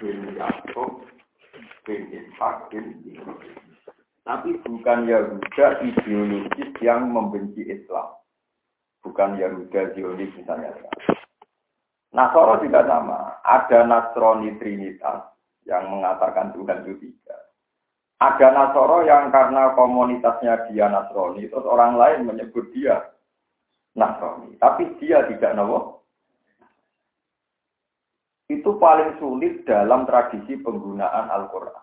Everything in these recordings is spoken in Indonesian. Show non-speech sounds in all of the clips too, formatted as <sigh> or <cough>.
bin Yakub bin Ishak Tapi bukan Yahuda ideologis yang membenci Islam. Bukan Yahuda Zionis misalnya. Nasoro juga sama. Ada Nasrani Trinitas yang mengatakan Tuhan itu tiga. Ada Nasoro yang karena komunitasnya dia Nasrani, terus orang lain menyebut dia Nasrani. Tapi dia tidak nawa. Itu paling sulit dalam tradisi penggunaan Al-Quran.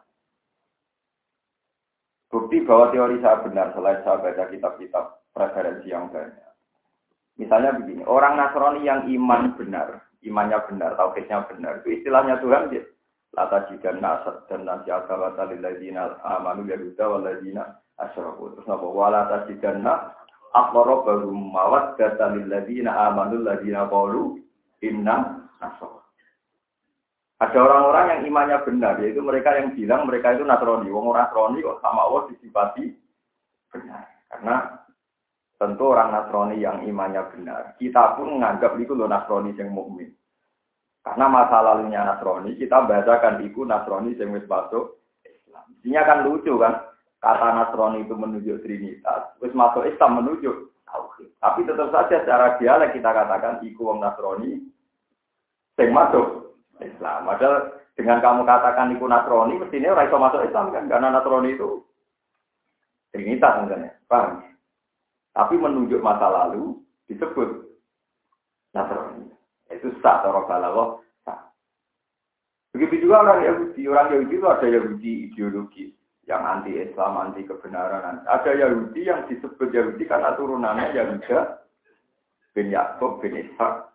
Bukti bahwa teori saya benar selain saya baca kitab-kitab preferensi yang banyak. Misalnya begini, orang Nasrani yang iman benar, imannya benar, tauhidnya benar, itu istilahnya Tuhan dia. Lata jika nasr dan nasi agawata lilladzina amanu yahuda waladina asyraku. Terus apa? Walata jika nak akorobarum mawat data lilladzina amanu ladina qalu inna nasr. Ada orang-orang yang imannya benar, yaitu mereka yang bilang mereka itu Nasrani. Wong orang Nasrani kok sama Allah disifati benar. Karena tentu orang Nasrani yang imannya benar. Kita pun menganggap itu loh Nasrani yang mukmin. Karena masa lalunya Nasrani, kita bacakan itu Nasrani yang wis masuk Islam. Ini kan lucu kan? Kata Nasrani itu menunjuk Trinitas, wis masuk Islam menunjuk Tauhid. Tapi tetap saja secara dialek kita katakan iku wong Nasrani yang masuk Islam. Padahal dengan kamu katakan iku Nasrani, mestinya orang iso masuk Islam kan, karena Nasrani itu Trinitas misalnya, paham? Tapi menunjuk masa lalu disebut Nasrani. Itu sah, cara balaghah sah. Begitu juga orang Yahudi. Orang Yahudi itu ada Yahudi ideologi yang anti Islam, anti kebenaran. Ada Yahudi yang disebut Yahudi karena turunannya Yahuda bin Yakub bin Ishak.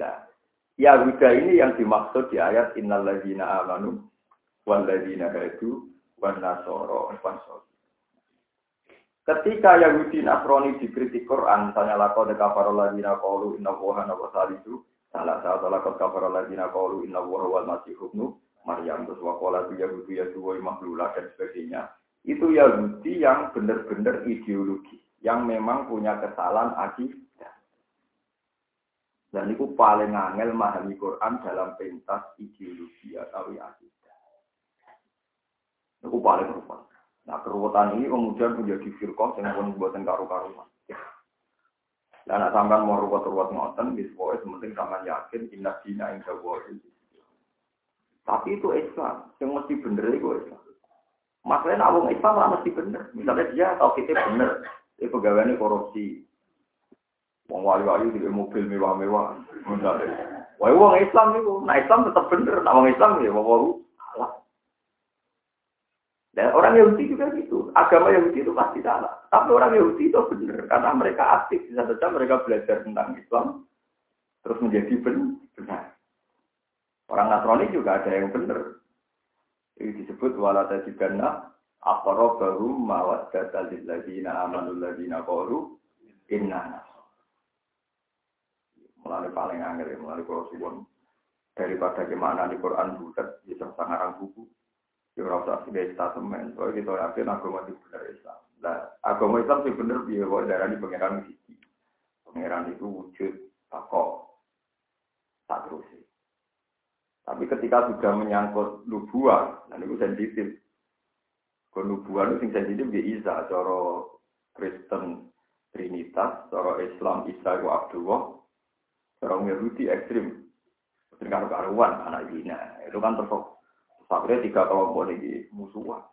Nah, Yahuda ini yang dimaksud di ayat Innal ladzina amanu wal ladzina hadu wan nasoro Ketika Yahudi Nasrani dikritik Quran, misalnya laqad kafara alladziina qalu inna Allaha nawasalisu, salah satu laqad kafara alladziina qalu inna Allaha wal masih ibnu Maryam terus wa qala Yahudi ya suwa makhlula dan sebagainya. Itu Yahudi yang benar-benar ideologi, yang memang punya kesalahan akidah dan itu paling angel memahami Quran dalam pentas ideologi atau akidah. Itu paling rupa. Nah keruwetan ini kemudian menjadi firqah yang pun buatan karu-karuan. Dan nak sampean mau ruwet-ruwet ngoten, di sebuah sementing sampean yakin inna dina inda Tapi itu Islam, yang mesti bener itu Islam. Masalahnya nak Islam lah mesti bener. Misalnya dia tahu kita bener, itu pegawainya korupsi, Wong wali-wali di mobil mewah-mewah. Wah, wong Islam itu, nah Islam tetap bener, nah wong Islam ya wong salah. Dan orang Yahudi juga gitu, agama Yahudi itu pasti salah. Tapi orang Yahudi itu benar karena mereka aktif, bisa saja mereka belajar tentang Islam, terus menjadi benar. Orang Nasrani juga ada yang benar. Ini disebut wala tajidanna aqrabahum mawaddatan lil ladina amanu ladina qalu inna Mulai paling angel ya, mulai kalau suwon. Daripada gimana di Quran bulat, bisa sangarang buku. Ya rasa sebagai statement. Soalnya kita yakin agama itu benar Islam. Nah, agama Islam itu benar dia bahwa darah di pangeran sisi. Pangeran itu wujud takok. Tak terus. Tapi ketika sudah menyangkut nubuah, nah itu sensitif. Kalau nubuah itu sensitif dia Isa, cara Kristen Trinitas, cara Islam Isa itu Abdullah, Orang Yahudi ekstrim. Dengan karuan anak zina. Itu kan terus akhirnya tiga kelompok ini musuhan.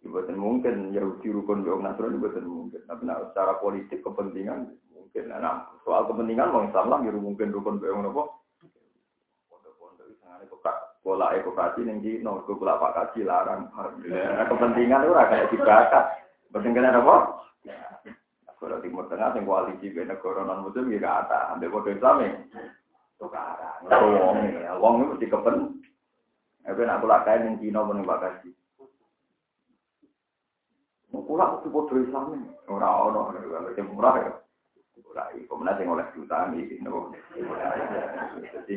Bukan mungkin Yahudi rukun Bang Nasrani bukan mungkin. Tapi nah, secara politik kepentingan mungkin. Nah, soal kepentingan Bang Islam lah mungkin rukun Bang apa? Pondok-pondok itu sangat pola ekokasi yang di no pola pak kaji larang. Nah, kepentingan itu akan dibakar. Kepentingan apa? Kalau Timur Tengah yang koalisi be negara non muslim ya kata, ambil kode Islam ya. Tukaran, wong ya, wong itu mesti kepen. Tapi nak pula kain yang Cina nggak kasih. Mau pula itu kode Islam ini, orang orang kalau yang murah ya. Mulai, kemudian yang oleh jutaan ini, Jadi,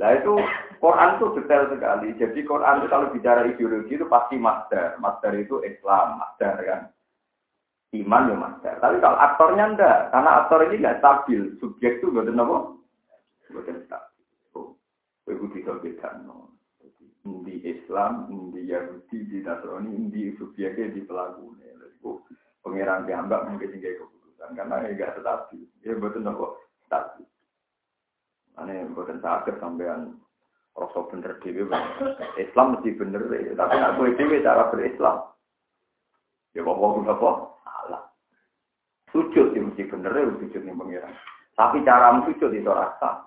Nah itu Quran itu detail sekali. Jadi Quran itu kalau bicara ideologi itu pasti master. Master itu Islam, master kan iman ya mas. Tapi kalau aktornya enggak, karena aktor ini enggak stabil, subjek itu bukan apa? Bukan stabil. bisa beda no. Di Islam, di Yahudi, di Nasrani, di subjeknya, di pelaku. Itu pengiran diambak mungkin tinggal keputusan karena ya gak stabil. Ya betul nopo stabil. Ane buatan sakit sampean rasa bener dewi Islam mesti bener tapi nak gue dewi cara berislam. Ya bapak gue apa? Salah. Sujud ya mesti bener ya sujud nih pengiran. Tapi cara sujud itu rasa.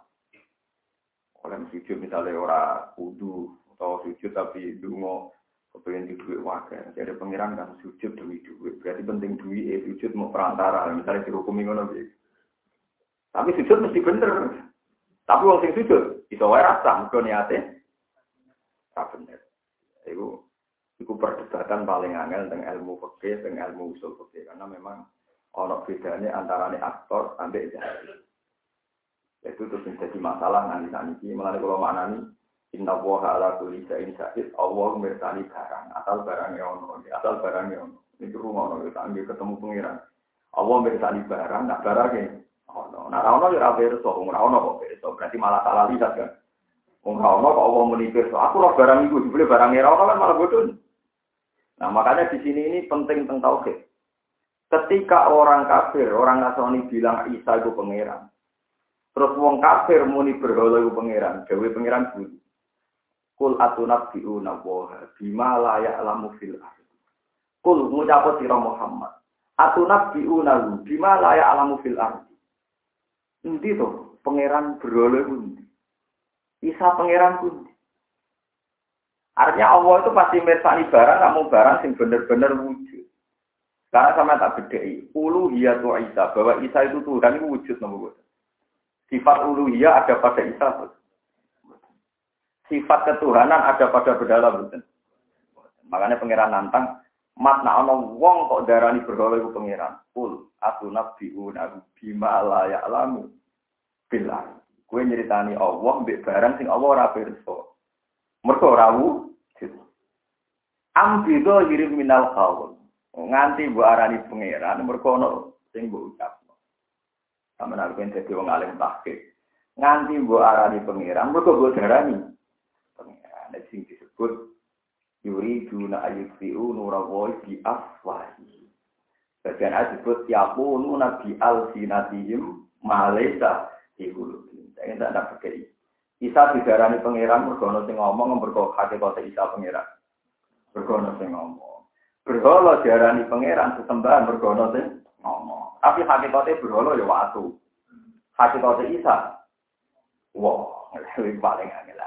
Oleh sujud misalnya orang kudu atau sujud tapi dungo kepengen di duit wakil. Jadi pengiran kan sujud demi duit. Berarti penting duit eh sujud mau perantara. Misalnya dihukumi ngono Tapi sujud mesti bener. Tapi wong sing sujud iso wae rasa mergo niate ra bener. Iku iku perdebatan paling angel tentang ilmu fikih, tentang ilmu usul fikih karena memang ono bedanya antara aktor sampai jahil. Itu terus menjadi masalah nanti nanti. Malah kalau maknani Inna woha ala kulli shay'in syahid. Allah mirsani barang. Asal barangnya ono. Asal barangnya ono. Ini rumah ono. Kita ambil ketemu pengiran. Allah mirsani barang. Nah barangnya ono. Nah, ono ya ora pirsa, wong ora ono kok pirsa. Berarti malah salah lihat kan. Wong ora ono kok Allah muni. Aku roh barang iku, dibeli barang ora ono kan malah bodoh. Nah, makanya di sini ini penting tentang tauhid. Ketika orang kafir, orang Nasrani bilang Isa itu pangeran. Terus wong kafir muni berhala itu pangeran, gawe pangeran bunyi. Kul atunabbi'una wa bima la ya'lamu fil ardh. Kul ngucap sira Muhammad. Atunabbi'una bima la ya'lamu fil ardh. Endi to pangeran berhala kuwi? Isa pangeran kuwi. Artinya Allah itu pasti mirsani barang, kamu barang sing bener-bener wujud. Karena sama tak bedai, uluhiyah tu Isa, bahwa Isa itu Tuhan itu wujud nomor Sifat uluhiyah ada pada Isa. Sifat ketuhanan ada pada bedala betul. Makanya pangeran nantang, mat nak ono wong kok darani berhala iku pangeran. Kul aku nabiuna bima la ya'lamu bilang. Kue nyeritani Allah mbek barang sing Allah ora pirsa. Mergo wujud. Ambido yirim minal qaul. Nganti mbok arani pangeran mergo sing mbok ucapno. Sampeyan arep dadi wong alim tahqiq. Nganti mbok arani pangeran mergo mbok darani pangeran. Sing disebut yuri duna ayutfi'u nurawoy di afwahi. Bagian ayat disebut yakunu nabi al sinatihim malesa ihulukin. Saya tidak ada pakai Isa didarani pangeran bergono sing ngomong mergo kota Isa pangeran. Bergono sing ngomong. Berhala diarani pangeran sesembahan bergono sing ngomong. Tapi hakikate berhala ya watu. kota Isa wah, lebih paling angel.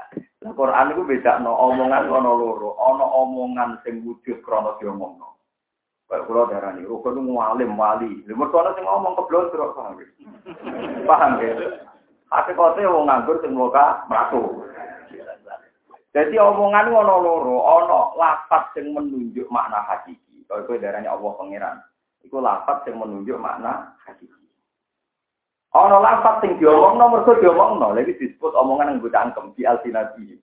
Lah Quran iku bedakno omongan ana loro, ana omongan sing wujud krana diomongno. Kayak kula darani, rukun ku alim wali. Lha mergo ana sing ngomong keblondrok paham ya? Paham ya? Ate kote wong nganggur sing muka mlaku. Jadi omongan ana loro, ana lafaz sing menunjuk makna hakiki. Kalau kowe darani Allah pangeran, iku lafaz sing menunjuk makna hakiki. Ana lafaz sing diomongno mergo diomongno, lha iki disebut omongan yang gue cangkem di alsinati.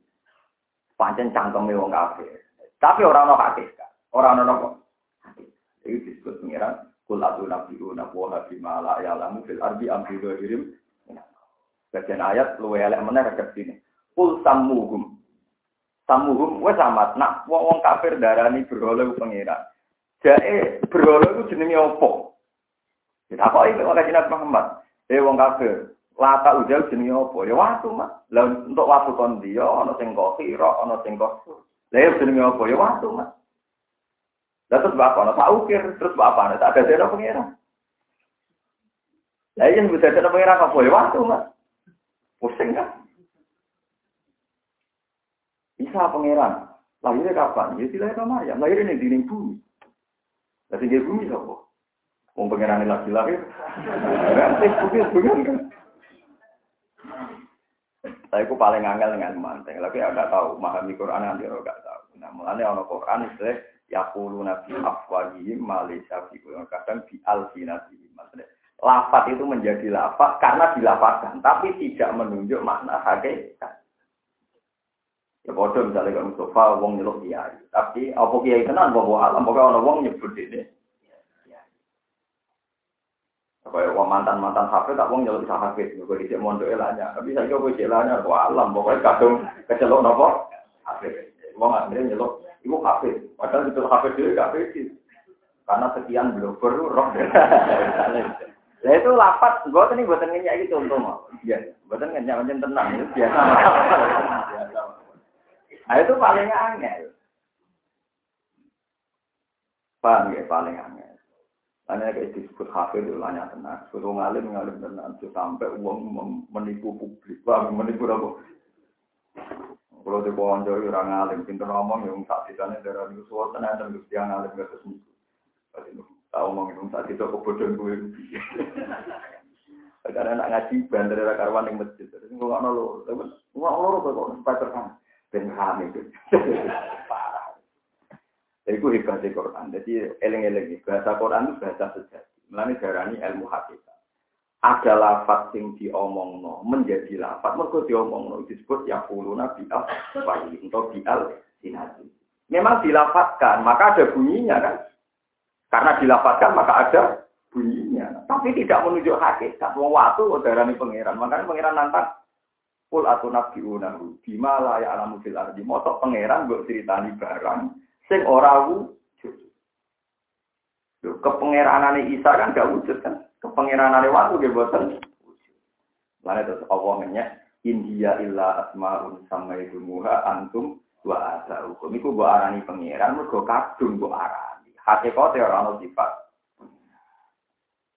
Pancen cangkeme wong kafir. Tapi ora ana hakikat. Ora ana napa? Ini disebut pengiran. Kul atu nabiu nabu habi ma'ala ya'lamu fil ardi amri dohirim. Bagian ayat luwe elek rekat sini. Kul samuhum. Samuhum wes amat. Nak wong wong kafir darani berhala pengiran. Jae berhala itu jenenge opo? Kita apa ini oleh Nabi Muhammad? Eh wong kafir. Lata ujal jenenge opo? Ya waktu mah. Lah untuk waktu kon dia ana sing kok kira, ana sing kok. Lah ya jenenge opo? Ya waktu mah. Lah terus bapak ana tak ukir, terus bapak ana tak ada dene pengira. Lah yen bisa dene pengira apa ya waktu, Mas. Pusing kan? Bisa pangeran. Lahirnya kapan? Ya tidak sama ya. Lahirnya di dinding bumi. Lah tinggi bumi sapa? Wong pangeran lagi lahir. Nanti bumi bukan kan. Saya ku paling angel dengan manteng. Lagi agak tahu, memahami Quran nanti agak tahu. Nah, mulanya ono Quran istilah yakulu nabi afwahihim malaysia kadang di alsinatihim maksudnya lafat itu menjadi lafat karena dilafatkan tapi tidak menunjuk makna hakikat ya bodoh misalnya kalau Mustafa wong nyeluk kiai tapi apa kiai tenan bawa alam pokoknya orang wong nyebut ini Kayak wong mantan-mantan HP tak wong nyeluk HP, kok dhisik mondok elanya. Tapi saiki kok dhisik elanya kok alam, pokoke kadung kecelok napa? HP. Wong akhirnya nyeluk iku HP. Padahal itu HP dhewe gak pede. Karena sekian blogger roh. <laughs> Lah itu lapat, buatan ini buatan ngenyak itu contoh mau. Iya, buatan ngenyak macam tenang biasa. <laughs> biasa. Nah itu paling angel. Paham ya paling angel. Hanya kayak disebut hafid itu banyak tenang. Suruh ngalim ngalim tenang. Sampai uang menipu publik. Paham menipu apa? Kalau di bawah jauh orang ngalim, pintar ngomong yang tak bisa nih dari suara tenang dan gusti ngalim gak terus tahu ngomong itu saat itu kebodohan gue. <laughs> Karena nak ngaji bandar karwan yang masjid. Terus gue nolo, tapi nggak nolo kok supaya terang. Ben itu. Parah. Hebat di Quran. Jadi eleng-eleng bahasa Quran itu bahasa sejati. Melani darani ilmu hakikat. Ada lafat sing diomong no, menjadi lafat. Mereka diomong no, disebut ya puluh nabi al untuk bial sinati. Memang dilafatkan, maka ada bunyinya kan. Karena dilafatkan maka ada bunyinya. Tapi tidak menunjuk hakikat. Wong waktu darani pangeran. Makanya pangeran nantang Kul atau nabi unahu bima la ya alamu fil ardi. Motok pangeran mbok ceritani barang sing ora wujud. Lho, kepengeranane Isa kan gak wujud kan? Kepengeranane waktu boten wujud. Lalu terus Allah ngenyek India illa asmaun sama idumuha antum wa asaukum. Iku mbok arani pangeran mergo kadung mbok arani. Hakikate ora ana sifat.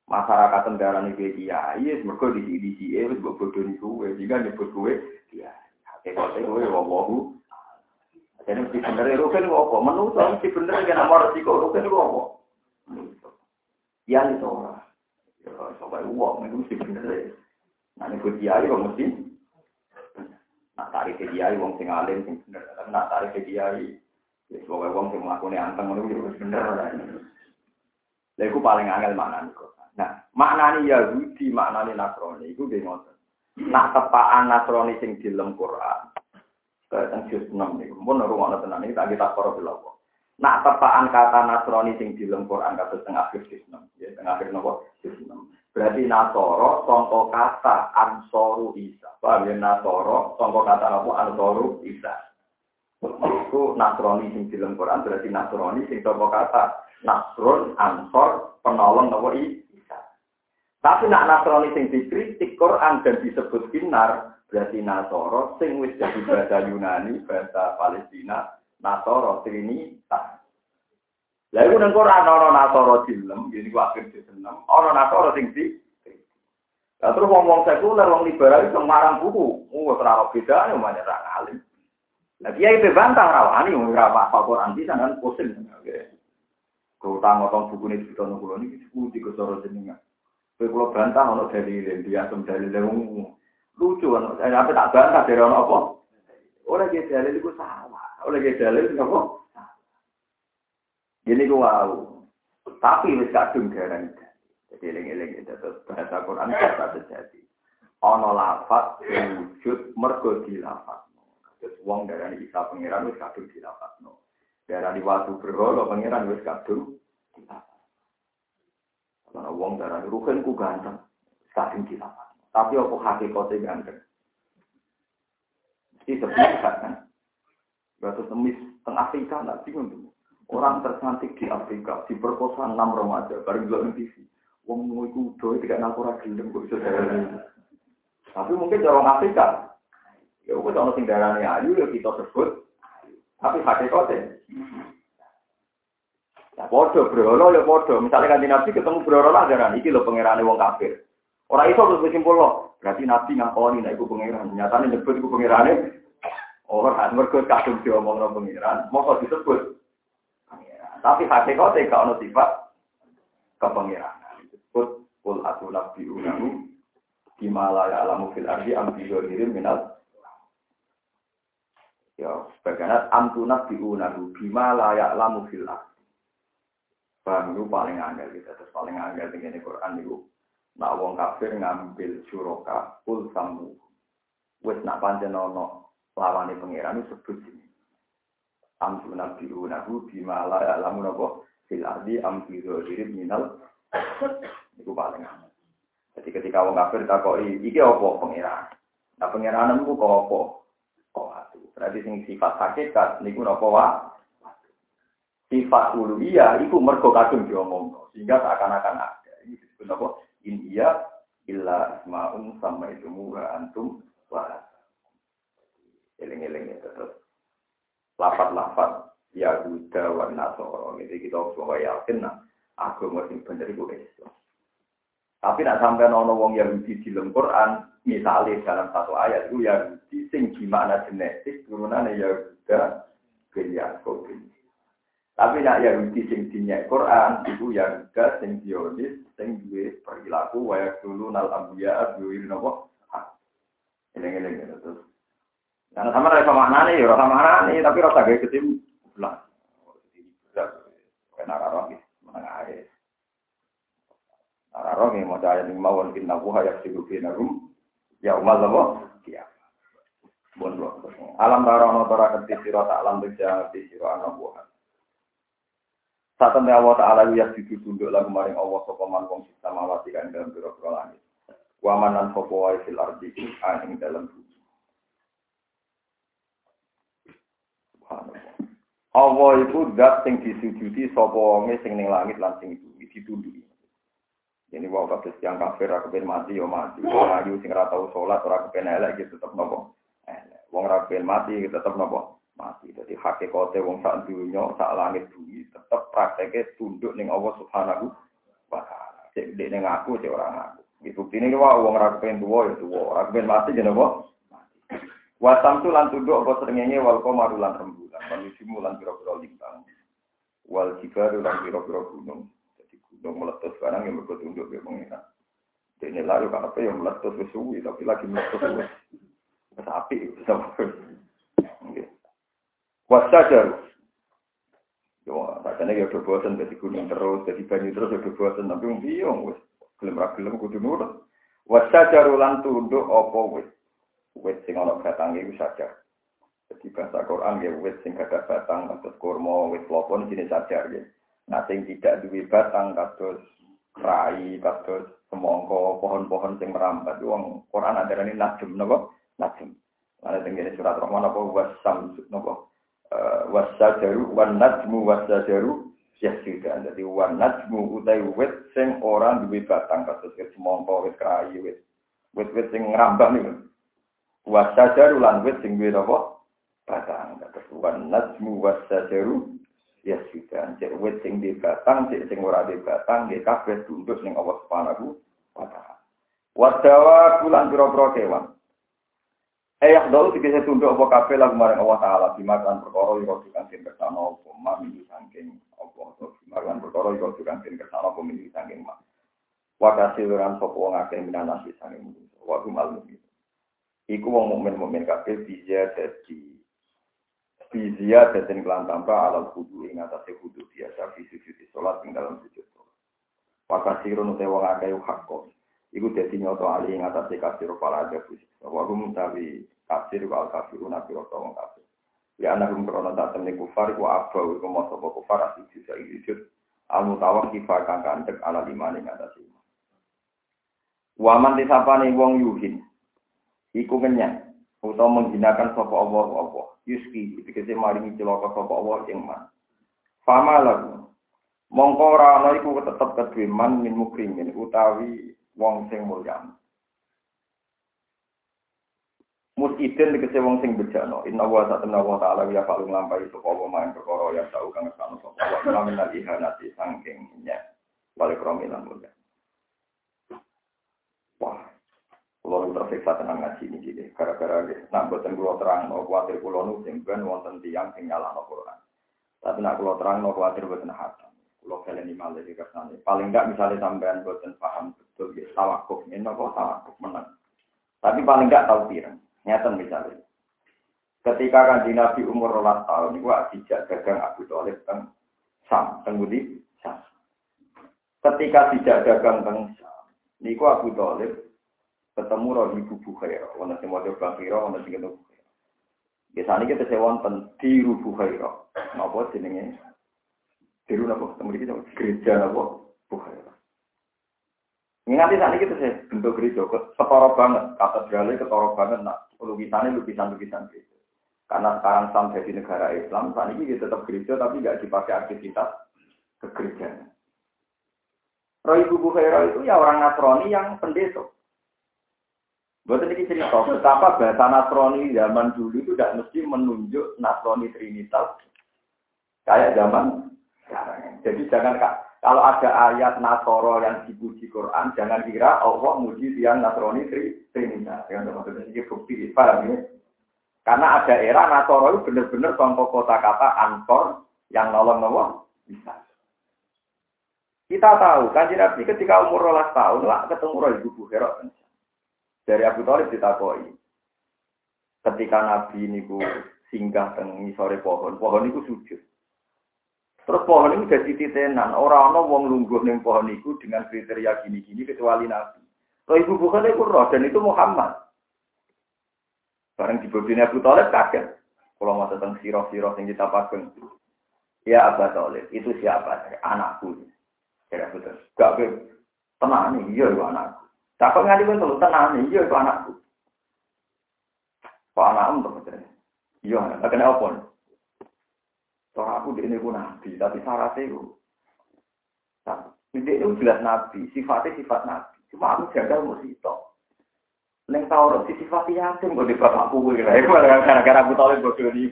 Masyarakat tenggara nih dia, iya, mereka di di di eh, wis bodoh nih kue, jika nyebut kue, dia, hakikate kue wawahu. Jadi mesti bener itu kan apa? Menurut mesti bener kan nomor resiko itu kan apa? Yang itu orang. Ya, uang itu mesti bener ya. Nah, ini kiai kok mesti. Nah, tarik kiai wong sing alim sing bener. Tapi nak tarik kiai Wis pokoke wong sing mlakune anteng ngono wis bener lah. Iku paling angel maknane kok. Nah, maknane Yahudi, maknane Nasrani nggih ngoten. Nak tepaan Nasrani sing dilem Quran. Kayak juz 6 niku. Mun rumono tenan iki tak kita para. Nak tepaan kata Nasrani sing dilem Quran kados teng akhir juz 6. Ya, teng akhir? Juz 6. Berarti Nasoro sangka kata Ansoru Isa. Paham ya Nasoro sangka kata apa Ansoru Isa. Itu Nasrani sing film Quran berarti Nasrani sing toko kata Nasrun Ansor penolong nopo Isa. Tapi nak Nasrani sing dikritik Quran dan disebut binar berarti Nasoro sing wis jadi bahasa Yunani, bahasa Palestina, Nasoro Trinita. Lah iku nang Quran ana Nasoro dilem, jadi ku akhir diseneng. Ana Nasoro sing di Lah terus ngomong sekuler, wong liberal itu marang buku. Oh, ora bedane banyak ra ngalim. Nah dia itu bantah rawani, ora apa Quran bisa kan pusing. Kau tahu ngotong buku ini di tahun kulo ini sepuluh tiga soro jenengan. Kau kulo bantah ono dari dia asam dari lucu ono. Saya apa tak bantah dari ono apa? Orang dia dalil itu salah. Orang dia dalil apa? Jadi gua wow. Tapi wis kadung garang. Jadi eling-eling itu bahasa Quran bahasa sejati. Ono lafat wujud mergo dilafat. Terus uang dari Isa pangeran wis kadung dilapatno. Dari waktu berhala pangeran wis kadung dilapatno. Karena uang dari ruhen ku ganteng, kadung dilapatno. Tapi apa hakikatnya ganteng? Mesti sebenarnya kan. Batu temis tengah Afrika nggak bingung. Orang tercantik di Afrika diperkosa enam remaja bareng dua TV. Wong mau ikut doy tidak nakura gelem kok Tapi mungkin orang Afrika Ya ana sing darane ayu ya kita sebut. Tapi hakikate. Ya padha brolo ya padha. Misalnya kan Nabi ketemu brolo lah darane iki lho pangerane wong kafir. Ora iso terus simpul loh. Berarti Nabi ngakoni nek iku pangeran. Nyatane nyebut iku pangerane. Ora mergo kadung diomongno pangeran. Mosok disebut pangeran. Tapi hakikate gak ono sifat kepangeranan. Disebut kul atu nabi unahu Bima ya alamu fil ardi am bi minal Ya, bagaimana antuna biunahu bima layak lamu fil Paham itu paling angel kita, terus paling angel dengan Quran itu. Nak wong kafir ngambil suroka pul samu. Wes nak panjen ono lawane pangeran itu sebut sini. Antuna biunahu bima layak lamu nopo fil ardi am minal. Paling angel. Jadi ketika wong kafir takoi, iki apa pangeran? Nah pangeran itu kok apa? Kok watu. Berarti sing sifat hakikat niku napa wa? Sifat uluhiyah iku mergo kadung. Sehingga seakan-akan ada. Ini disebut apa? In iya illa asma'un sama itu wa antum wa eling-eling itu terus lapat-lapat Yahuda wa Nasoro. Jadi kita semua yakin nah, aku mesti bener itu Islam. Tapi nak sampai nono wong Yahudi di dalam Quran, misalnya dalam satu ayat itu Yahudi sing gimana genetik turunan Yahuda bin Yakub Tapi nak Yahudi sing dinyak Quran itu Yahuda sing Zionis sing duwe perilaku wayak dulu nal ambiya abdul nopo. Ini ini ini terus. Karena sama rasa maknanya ya rasa maknanya tapi rasa gaya kesimpulan. Kena roh menengah air. Araro nggih maca ayat ing mawon inna wa yasiru binarum ya umal lawa ya. Bon Alam tarono tora kenti sira tak alam beja di sira ana buah. Saten Allah taala ya sidu tunduk lagu maring Allah sapa man wong samawati kan dalam pira-pira langit. Wa manan sapa wae fil ardi ing dalam bumi. Allah itu zat sing disujudi sapa wonge sing ning langit lan sing bumi ditunduki. Ini wow kados yang kafir aku pengen mati yo mati. Wong ayu sing ora tau salat ora kepen elek gitu tetep nopo. Wong ora mati tetep nopo mati. Jadi hakikate wong sak dunya sak langit bumi prakteke tunduk ning Allah Subhanahu wa taala. Cek dek ning aku cek ora aku. Iki buktine ki wae wong ora kepen tuwa ya tuwa, ora kepen mati jenenge apa? Wasam tu lan tunduk apa srengenge wal qamaru lan rembulan, lan lan pira-pira lintang. Wal jibaru lan pira-pira gunung. Dong meletus sekarang yang berikut tunduk ya pengira. Ini lalu apa yang meletus suwi tapi lagi meletus suwi. Sapi sama. Wasajar. Yo, rasanya ya udah bosan jadi gunung terus, jadi banyu terus udah bosan tapi um biong wes gelem ra gelem kudu nurut. Wasajar lan tunduk apa wes. Wes sing ana batange iku sajar. Jadi bahasa Quran ya wes sing ada batang atau kurma wes lopon jenis sajar ya. Nah, sing tidak duwe batang kados rai, kados semongko, pohon-pohon sing merambat wong Quran adarane najm napa? Najm. Ana teng surat Rahman apa wasam napa? Wasajaru wan najmu wasajaru yasjudan. Jadi wan najmu utai wit sing ora duwe batang kados wit semongko, wit rai, wit wit-wit sing ngrambah niku. Wasajaru lan wit sing duwe napa? Batang kados wan najmu wasajaru ya sudah cek wit sing di batang cek sing ora di batang nggih kabeh tunduk ning Allah Subhanahu wa taala wadawa bulan pira-pira kewan Ayah dulu tiga tunduk apa kabeh lagu maring Allah taala. Dimakan perkara yo tukang sing kersane apa? Mami saking apa? To dimakan perkara yo tukang sing kersane apa? Mami saking mak wa kasiran sapa wong akeh minanasi saking wa kumal iku wong mukmin mukmin kabeh bisa dadi Bizia dan kelan tanpa alam kudu ing atase kudu biasa fi sujud salat ing dalam sujud. Maka sirun te wong akeh hakko. Iku dadi nyoto ali ing atase kasir para ada fisik. Wa hum tawi kasir wal kafiruna piro wong kafir. Ya anak hum krono tak temne kufar ku apa iku moso kufar asik sisa sujud. Al mutawak kifa kang kandek ala lima ing atase. Waman disapane wong yuhin. Iku kenyang utawa menghinakan sapa Allah apa yuski dikese maringi celaka sapa Allah ing man fama lagu mongko ana iku tetep kedue man min mukrimin utawi wong sing mulya Musidin dikese wong sing bejano inna wa ta'ala wa ta'ala ya falung lampai sapa wa main perkara ya tau kang sano sapa wa. Lamin ihanati sangking nya. Balik romilan mulya Wah, kalau tersiksa tenang ngaji ini gini, gara-gara buatan kulo terang, no khawatir kulo nu singgan wonten tiang sing nyala no Quran. Tapi nak kulo terang, no khawatir buatan hatam. Kulo kalian ini malah di ke sana. Paling enggak misalnya sampean buatan paham betul, ya tawakuf, ini kok tawakuf menang. Tapi paling enggak tahu pirang, nyata misalnya. Ketika kan di Nabi umur rolas tahun, gua dijak dagang Abu Talib kan sam, tengudi sam. Ketika tidak dagang teng sam, niku Abu Talib ketemu roh ibu bukhaira, wana sing mau bakira, wana sing ketemu. Biasanya kita sewa wonten di bukhaira, napa jenenge? Diru napa ketemu kita gereja napa bukhaira. Nganti saat ini kita saya bentuk gereja, ketoro banget, katedralnya ketoro banget, nah, lukisannya lukisan-lukisan gereja. Karena sekarang Sam jadi negara Islam, saat ini kita tetap gereja tapi nggak dipakai aktivitas kegerjaan. Roy Ibu Bukhaira itu ya orang Nasrani yang pendeta. Buat ini cerita betapa bahasa Nasrani zaman dulu itu tidak mesti menunjuk Nasrani Trinitas kayak zaman sekarang. Jadi jangan kalau ada ayat Nasoro yang dipuji Quran, jangan kira Allah muji yang Nasrani Trinitas. Yang maksudnya ini bukti, paham ya? Karena ada era Nasoro itu benar-benar contoh kota kata ansor yang nolong-nolong bisa. Kita tahu, kan Nabi ketika umur rolas tahun lah ketemu Roh Ibu Bukhara. Dari Abu Talib ditakoi. Ketika Nabi ini singgah teng sore pohon, pohon itu sujud. Terus pohon itu jadi titenan. Orang-orang wong lungguh neng pohon itu dengan kriteria gini-gini kecuali Nabi. Roh Ibu Bukhara itu roh dan itu Muhammad. Bareng di bodine Abu Talib kaget. Kalau mau tentang sirah-sirah yang kita pakai. Ya Abu Talib, itu siapa? Anakku. Ya betul. Gak ke tenang nih, iya itu anakku. Takut pun selalu tenang nih, iya itu anakku. Pak anakmu betul. Iya, tak kena apa? Soalnya aku ini pun nabi, tapi syaratnya itu. Ini itu jelas nabi, sifatnya sifat nabi. Cuma aku jaga musito. Neng Taurat si sifat yatim kok di bapakku gue gara-gara Abu Talib ini.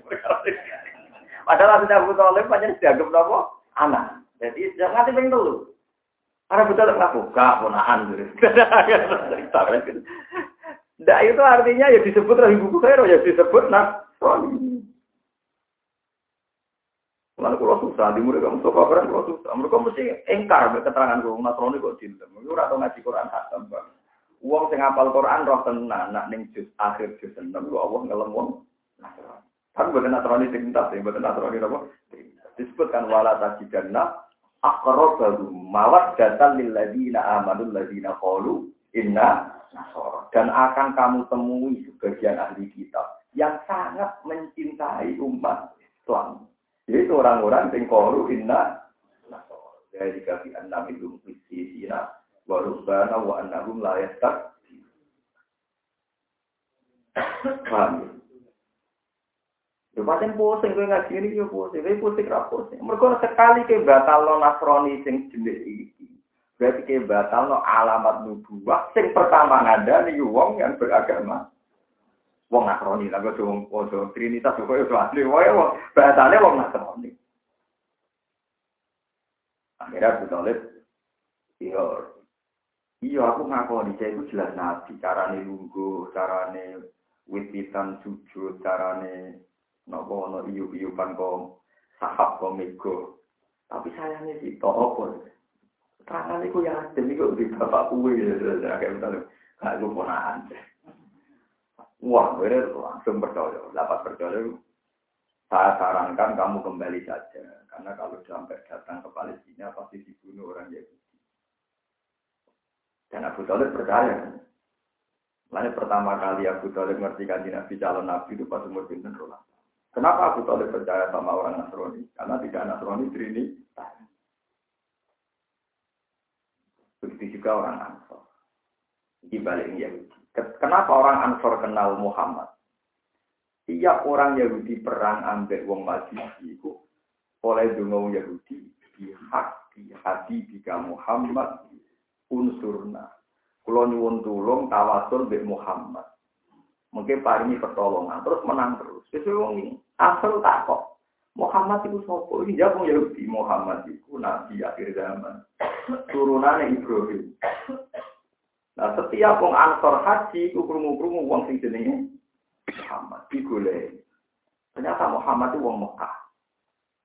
Padahal sudah Abu Talib banyak dianggap apa? Anak. Jadi jangan nanti pengen dulu. Karena Abu Talib nggak buka ponaan gitu. <laughs> Nah itu artinya ya disebut rahim buku khair ya disebut nasrani. Lalu kalau susah, di murid kamu suka keren kalau susah. Mereka mesti engkar keterangan gue nasrani kok cinta. Mereka udah ngaji Quran hatam bang. Uang sing apal Quran roh tenan, nak ning juz akhir juz 6 lu Allah ngelem wong Nasrani. Kan boten Nasrani sing entas, boten Nasrani apa? Disebutkan wala tajidanna aqrabahu mawaddatan lil ladina amanu ladina qalu inna nasara. Dan akan kamu temui sebagian ahli kitab yang sangat mencintai umat Islam. Yaitu orang-orang yang qalu inna. Jadi kafi annam itu fisina wa rubbana wa annahum la yastak. Paham ya? Pancen pusing kowe ngaji ini yo pusing. Kowe pusing ra pusing. Mergo sekali ke batal lo nasrani sing jenis iki berarti ke batal lo alamat nubuwah sing pertama ada nih wong yang beragama wong nasrani lah kok wong podo trinitas kok yo asli wae wong batale wong nasrani akhirnya Abu iya Iya, aku ngaku saya itu jelas nabi. Carane lungguh, carane wititan sujud, carane nopo no iu iupan kok sahab kok mego. Tapi sayangnya sih, toh apa? Terangan itu ya ada, itu di bapak kue, kayak kayak gue ponaan. Wah, gue langsung percaya, dapat percaya. Saya sarankan kamu kembali saja, karena kalau sampai datang ke Palestina pasti dibunuh orang Yahudi. Dan Abu Talib percaya. Lalu pertama kali Abu Talib ngerti kan Nabi calon Nabi itu pas umur rolas. Kenapa Abu Talib percaya sama orang Nasrani? Karena tidak Nasrani Trini. Begitu juga orang Ansor. Di balik Yahudi. Kenapa orang Ansor kenal Muhammad? Tiap orang Yahudi perang ambil wong Majusi itu oleh dungo Yahudi pihak di hati jika Muhammad unsurna. Kulo nyuwun tulung tawasul mbek Muhammad. Mungkin paringi pertolongan terus menang terus. Wis wong asal tak kok. Muhammad itu sopo? Ini jawab Yahudi. Muhammad itu nabi akhir zaman. Turunannya Ibrahim. Nah, setiap wong ansor haji itu krungu-krungu wong sing jenenge Muhammad digoleki. Ternyata Muhammad itu wong Mekah.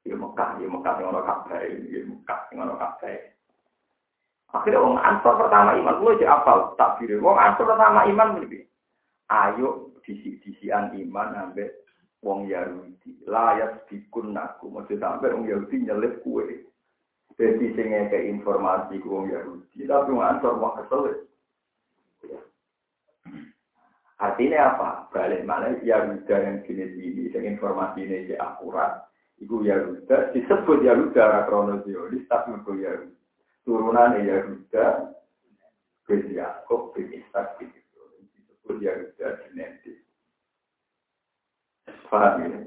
Ya Mekah, ya Mekah sing ana Ka'bah, ya Mekah sing ana Ka'bah. Akhirnya wong ansor pertama iman, gue aja apal takbir. Wong ansor pertama iman lebih. Ayo disi-disian iman ambek wong Yahudi. Layak dikun naku. Maksud sampai wong Yahudi nyelip kue. Jadi sing ke informasi ke wong Yahudi. Tapi wong ansor wong kesel. Artinya apa? Balik mana Yahuda yang jenis ini, yang informasi ini akurat. Iku Yahuda, disebut Yahuda, kronologis, tapi itu Yahuda turunan Yahuda bin Yakob bin Ishak bin Ibrahim disebut Yahuda genetis. Paham ya?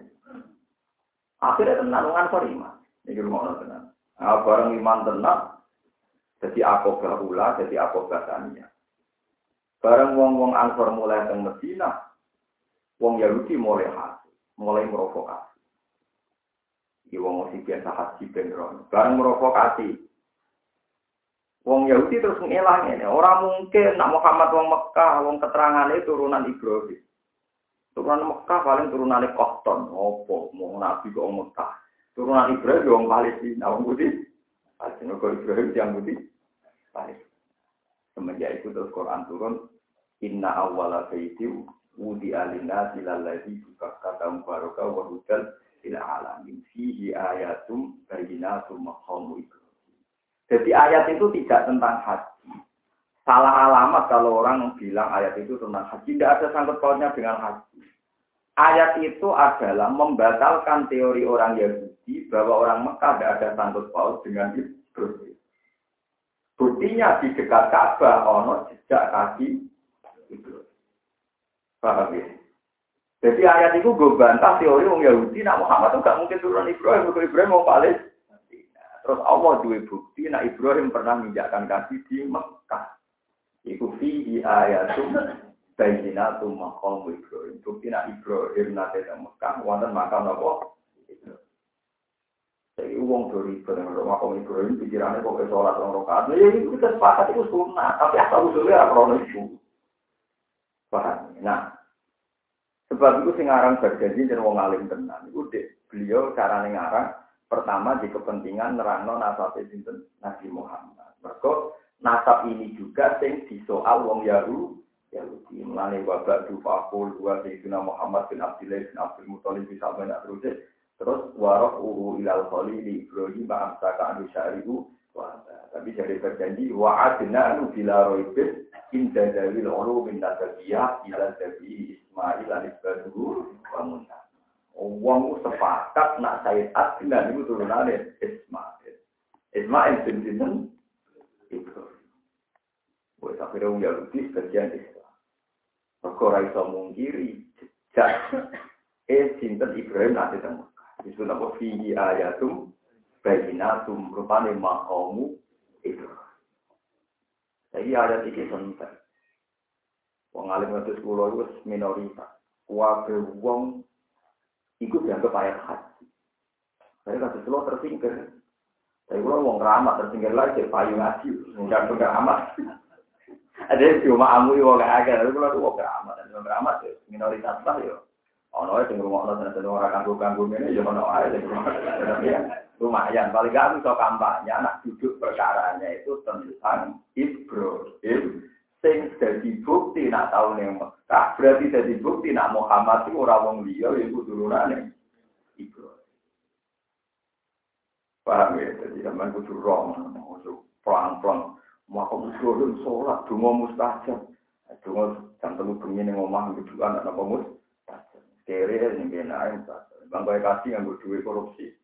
Akhirnya tenang, ngansor iman. Ini rumah tenang. Nah, bareng iman tenang, jadi akobah ula, jadi akobah tania. Bareng wong-wong ansor mulai teng Medina, wong Yahudi mulai hasil, mulai merokokasi. Iki wong mesti biasa haji benron. Bareng merokokasi. Wong Yahudi terus ngelang ini. Orang mungkin nak Muhammad wong Mekah, wong keterangannya turunan Ibrahim. Turunan Mekah paling turunan Kohton. Opo, mau Nabi kok Mekah. Turunan Ibrahim wong Palestina, wong Budi. Palestina kok Ibrahim yang Budi. Palestina. Semenjak itu terus Quran turun. Inna awwala baiti wudi alina silalladhi bukakka tambaraka wa hudal ila alamin fihi ayatum bayinatum maqamu Jadi ayat itu tidak tentang haji. Salah alamat kalau orang bilang ayat itu tentang haji. Tidak ada sangkut pautnya dengan haji. Ayat itu adalah membatalkan teori orang Yahudi bahwa orang Mekah tidak ada sangkut paut dengan Ibrahim. Buktinya di dekat Ka'bah ono jejak kaki itu. Paham ya? Jadi ayat itu gue bantah teori orang Yahudi, nak Muhammad itu gak mungkin turun Ibrahim, kalau Ibrahim mau balik. Terus Allah dua bukti, nak Ibrahim pernah menginjakkan kaki di Mekah. Iku fi ayatum bayinatum maqam Ibrahim. Bukti nak Ibrahim nate di Mekah, wonten makam napa? Jadi uang dari barang makam Ibrahim pikirannya kok sholat orang rokaat. Nah, ya itu kita sepakat itu sunnah, tapi asal usulnya apa itu. Paham? Nah, sebab itu sing aran berjanji dan wong alim tenan. Dek beliau cara ngarang pertama di kepentingan nerangno nasab sinten Nabi Muhammad. Mergo nasab ini juga sing disoal wong Yahudi Yahudi. Mulane wabak dua Sayyidina Muhammad bin Abdullah bin Abdul Muthalib banyak terus warof uhu ilal kholi di Ibrahim ba'amsa ka'anu syari'u Tapi jadi berjanji wa'adna nu bila roibin inda dalil ulu min nasabiyah ila dabi Ismail anisbaduhu wa muntah. Wong sepakat nak Said Adnan itu turunannya Ismail. Ismail bin Sinten Ibrahim. Buat akhirnya orang Yahudi sebagian Islam. Maka Raisa mungkiri jejak eh Sinten Ibrahim nanti temu. Disebut apa? Fihi ayatum bayinatum rupane maqamu itu. Jadi ayat ini penting. Wong alim ngatus kula itu minoritas. Wabe wong ikut dianggap ayat haji. Saya kasih selo tersingkir. Tapi kalau wong ramah tersingkir lagi, payu ngaji. Enggak enggak. Ada cuma amu wong agak, tapi kalau wong dan wong ramah minoritas lah yo. Ono sing ngrungokno tenan ora kanggo-kanggo ngene ya ono ae sing <laughs> lumayan paling gak bisa kampanye anak duduk perkaranya itu tentang Ibrahim sing jadi bukti nak tahu nih Mekah. Berarti jadi bukti nak Muhammad itu orang wong liya ya turunane Ibrahim. Paham ya? Jadi zaman kudu rom pelan-pelan. Maka musuh sholat dungo mustajab. Dungo jam telu bengi ning omah kudu anak napa mustajab kere ning kene ae bangga kasih yang duwe korupsi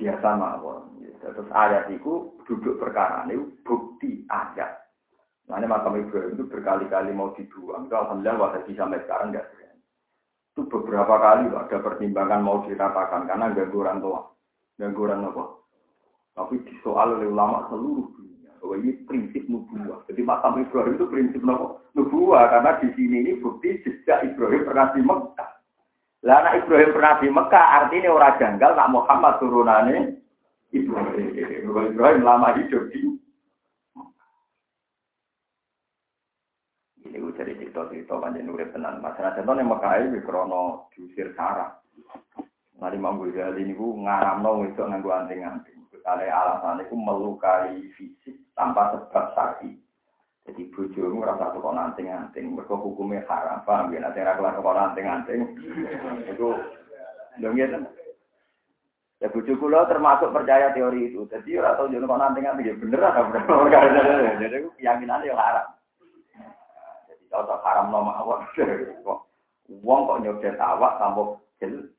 biasa mawon terus ayat itu duduk perkara ini bukti ayat Nah, ini makam Ibrahim itu berkali-kali mau dibuang. Itu alhamdulillah waktu sampai sekarang enggak Itu beberapa kali ada pertimbangan mau diratakan karena ganggu orang tua. Ganggu orang apa? Tapi disoal oleh ulama seluruh bahwa ini prinsip nubuah. Jadi makam Ibrahim itu prinsip nubuah karena di sini ini bukti sejak Ibrahim pernah di Mekah. Lah anak Ibrahim pernah di Mekah artinya orang janggal nak Muhammad turunannya Ibrahim. Ibrahim lama hidup di ini gue cari cerita-cerita panjang nurut tenang. Masalah contohnya Mekah ini krono diusir sarah. Nanti Imam Ghazali ini gue ngaramno itu nganggu anting-anting. Kali alasan itu melukai fisik tanpa sebab sakit. Jadi bojomu rasa kok nanting-nanting, mereka hukumnya haram, paham ya? Nanti rakyat kok nanting-nanting, itu dong ya Ya bojo kula termasuk percaya teori itu. Jadi ora tau jono kok nanting-nanting ya bener atau bener. Jadi keyakinannya yang haram. Jadi kalau haram nama awak, <laughs> wong kok nyodet awak tanpa jel.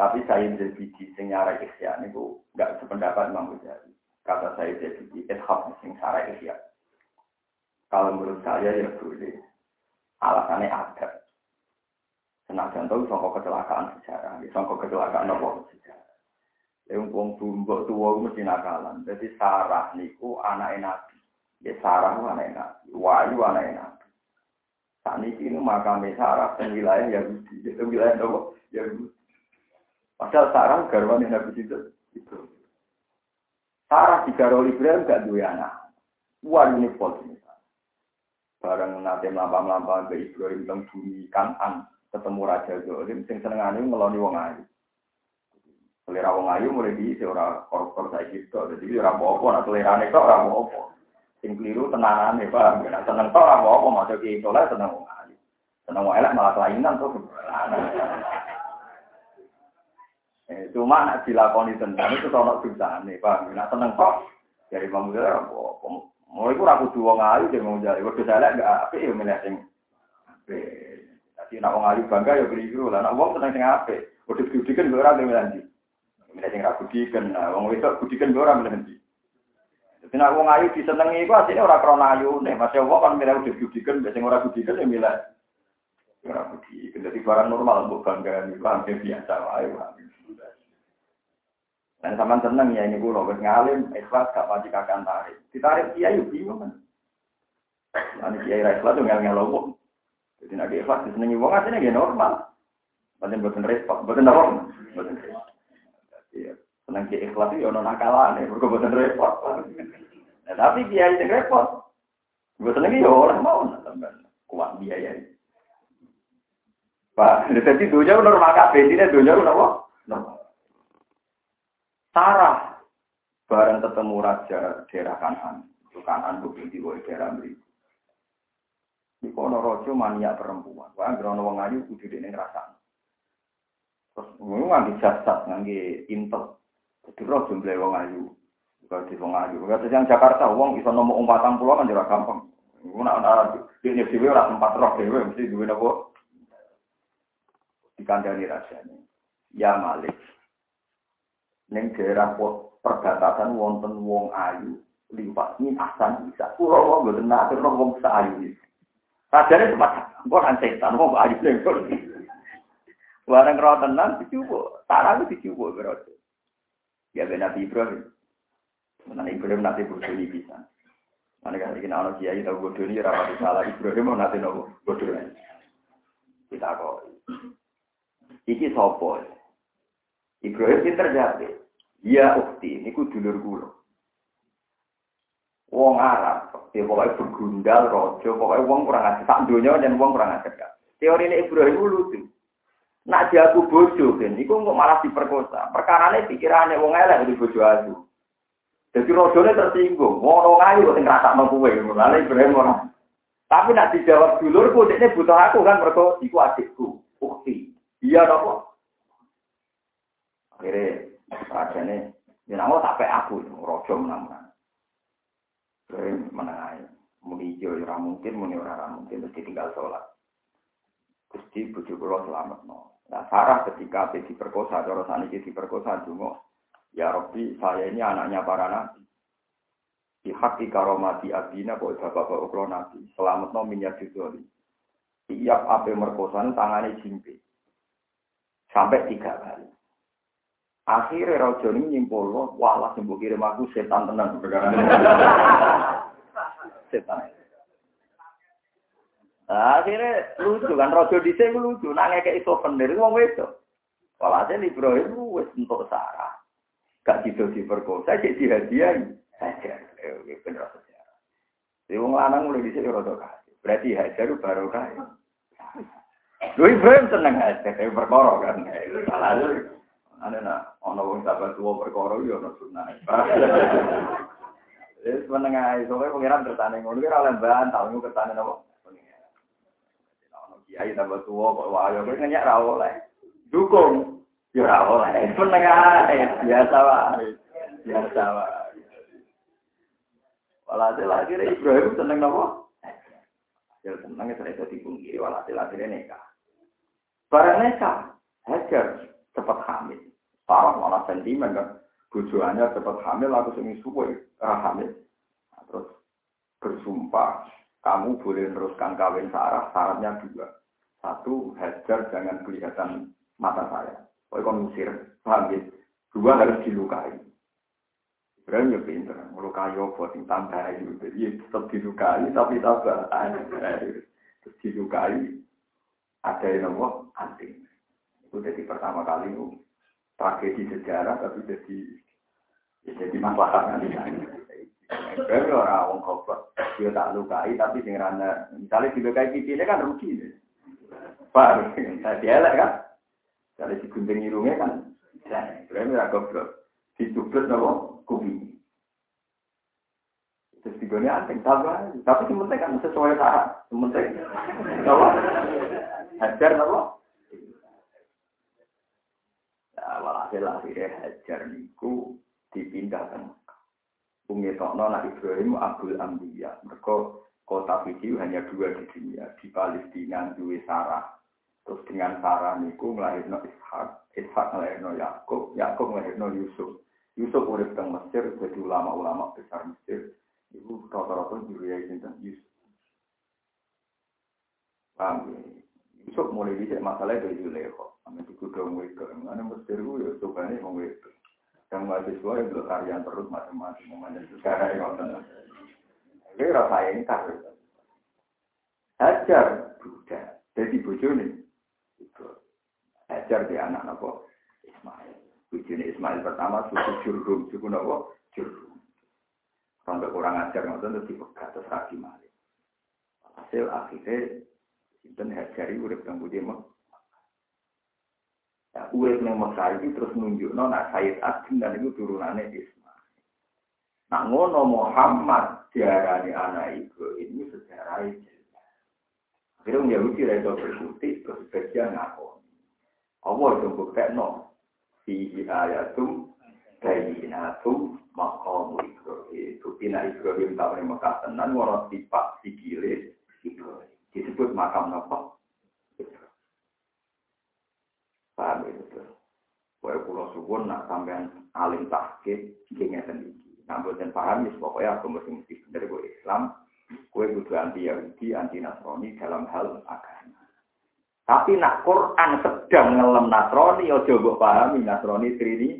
Tapi saya jadi sing nyara ikhya niku enggak sependapat Imam Ghazali. kata saya jadi ishab sing sarah ya. Kalau menurut saya ya boleh. Alasannya ada. Senajan tahu songkok kecelakaan sejarah, songkok kecelakaan apa sejarah. Yang wong tumbuk tua mesti nakalan. Jadi Sarah niku anak Nabi. Ya Sarah anak Nabi. Wahyu anak Nabi. Saat ini ini makam Sarah wilayah Yahudi. Itu wilayah apa? Yahudi. Padahal Sarah garwan Nabi itu. Itu. Sarah di Garol Ibrahim gak dua anak. Wah ini pol. Bareng nanti melampau-melampau ke Ibrahim tentang bumi kanan ketemu Raja Zolim, sing senengane ngeloni wong ayu. Selera wong ayu mulai di ora koruptor saya gitu, jadi ora apa-apa, nak selerane kok ora apa-apa. Sing keliru tenanane, Pak. Nek seneng kok ora apa-apa, maca ki soleh seneng wong ayu. Seneng wong elek malah kelainan tuh. Eh, cuma nak dilakoni tentang itu ono dosane, Pak. Nek seneng kok dari pamungkas ora apa-apa. Mulai ku ra kudu wong ayu dhewe mau jare. Wedhus elek gak apik ya milih sing apik. Jadi nak wong ayu bangga ya keliru lah. Nak wong seneng sing apik. Udah budikan gue ora milih nanti. Milih sing ra budikan. Nah, wong wedok budikan gue ora milih nanti. Jadi nak wong ayu disenengi iku asline ora krana ayu nek Mas wong kan milih udah budikan, sing ora budikan ya milih ora budikan. Jadi barang normal mbok bangga niku hampir biasa wae. Dan sama seneng ya ini gue wis ngalim, ikhlas gak pasti kakak tarik. Ditarik kiai bingung kan. Nanti kiai ikhlas tuh ngel-ngel jadi nabi ikhlas disenangi wong aslinya gak normal. Bukan buatan repot, buatan apa? Buatan repot. Senang ke ikhlas itu ono nakalan ya, bukan buatan repot. Nah, tapi dia itu repot. Gue seneng ya orang mau kuat biaya. Pak, jadi dunia normal kabeh, tidak dunia apa? Normal. Sarah bareng ketemu raja daerah Kanan, itu Kanan bukti di daerah Amerika. Di kono rojo mania perempuan. Wah, grono wong ayu kudu dene ngrasakno. Terus ngono nganti jasad ngangge intel. Jadi rojo mble wong ayu. Bukan di wong ayu. Kata yang Jakarta wong iso umpatan pulau kan jera gampang. Ngono ana dene dhewe ora tempat roh dhewe mesti duwe napa? Dikandani rasanya. Ya Malik. Ning daerah perbatasan wonten wong ayu liwat ini asan bisa. Kulo wong mboten nate wong ayu. Rajane tempat kok setan kok ayu ning Barang roh tenan dicubo, sarang dicubo berarti. Ya ben Nabi Ibrahim. Menan Ibrahim nanti ini bisa. Mana kan ini anak kiai tahu bodoh ini rapat salah Ibrahim mau nanti nopo bodoh ini. Kita kok. Iki sopo. Ibrahim pinter jadi. Ya ukti, ini ku dulur kulo. Wong Arab, ya pokoknya bergundal, rojo, pokoknya wong kurang ajar. Tak dunia dan wong kurang ajar. Teori ini Ibrahim itu lucu. Nak jago bojo kan, itu kok malah diperkosa. Ini pikirannya wong elek di bojo aku. Jadi rojone tersinggung, wong orang ayu kok ngerasa mau kue, mulai Ibrahim orang. Tapi nak dijawab dulur, kok ini butuh aku kan, mereka iku adikku, ukti. Iya dong. Akhirnya, raja ini, ya nama sampai aku, rojo menang-menang. Sering menengahi. Muni hijau ya mungkin, muni ora mungkin, terus tinggal sholat. Gusti bujuk kula selamat no. Nah, Sarah ketika diperkosa, cara saat ini diperkosa cuma, ya Robbi, saya ini anaknya para nabi. Di hati karomati abina, kok bapak-bapak ukro nabi. Selamat no minyak didoli. Tiap api merkosan tangannya jimpi. Sampai tiga kali. Akhirnya Raja ini nyimpul, wah lah sembuh kirim aku setan tenang. <laughs> setan. Nah, akhirnya lucu kan, Raja di sini lucu, nangnya kayak bener, itu mau itu. Walhasil Ibrahim wis untuk Sarah. Gak gitu diperkosa, jadi dihadiahi. Hajar, eh, bener sejarah. Jadi wong lanang mulai di sini rada kasih. Berarti hajar baru kaya. Lu Ibrahim seneng hajar, perkara kan. Salah <laughs> Ane nak ono wong sabar tua perkara yo ono sunah. Wis menengah iso kowe pengiran tertane ngono kira oleh bantal ngono ketane nopo. Ono kiai tambah tua kok wae kowe nyak ra oleh. Dukung yo ra oleh. <laughs> Menengah biasa wae. Biasa wae. Walhasil akhirnya Ibrahim seneng nopo? Ya seneng itu dipungkiri walhasil akhirnya nikah. Barang nikah, Hajar cepat hamil. Parah malah sentimen kan. Bujuannya cepat hamil, aku sing suwe hamil. Nah, terus bersumpah, kamu boleh teruskan kawin Sarah, syaratnya dua. Satu, hajar jangan kelihatan mata saya. Pokoknya kon musir? Dua harus dilukai. Ibrahim ya pinter, melukai apa, sing tambah itu. Jadi tetap dilukai, tapi tambah. Terus dilukai, ada yang nama anting. Itu jadi pertama kali itu tragedi sejarah tapi jadi ya jadi masalah nanti. Kalau orang wong goblok, dia tak lukai tapi sing rana misalnya dilukai ini kan rugi. Pak, saya elek kan? Kalau digunting irungnya kan, Ibrahim ya goblok. Dicublut nopo kuping. Terus digone anting tambah, tapi sementing kan sesuai syarat. Sementing, nopo? Hajar nopo? Walhasil akhirnya hajar niku dipindah ke Mekah. Ungetokno nak Ibrahim Abdul Ambiya. Mereka kota video hanya dua di dunia. Di Palestina duwe Sarah. Terus dengan Sarah niku melahirno Ishak. Ishak melahirno Yakub. Yakub melahirno Yusuf. Yusuf urip teng Mesir jadi ulama-ulama besar Mesir. Ibu rata-rata juriya sinten Yusuf. Paham ya? Yusuf mulai bisa masalah dari Zulekho. Amin itu dong wedok. Mana Mesir itu ya coba nih mau wedok. Yang mahasiswa itu karya terus macam-macam. Mana sekarang yang nonton. Ini rasa ini karir. Hajar budak. Jadi bojone itu hajar di anak nopo Ismail. Bojone Ismail pertama suku Jurhum, suku nopo Jurhum. Sampai kurang ajar nonton terus dipegat terus ragi malik. Hasil akhirnya hajari urip kang budi mek. Ya, urip nang Mekah iki terus nunjukno nak Sayyid Agim dan itu turunannya Ismail. Nak ngono Muhammad diarani anak ibu ini sejarah itu. Akhirnya Yahudi itu berkutik terus bagian ngakoni. Allah itu buktekno. Fihi ayatum bayinatum maqamu Ibrahim. Bukti nak Ibrahim Mekah tenan, warna tipak sikile Ibrahim disebut makam nopo. Paham ya betul. Kue pulau suwun nak sampean alim tahkid gengnya sendiri. Nah, buatan paham ya pokoknya aku mesti mesti dari gue Islam. Kue butuh anti Yahudi, anti Nasrani dalam hal agama. Tapi nak Quran sedang ngelem Nasrani, ya coba pahami Nasrani Trini.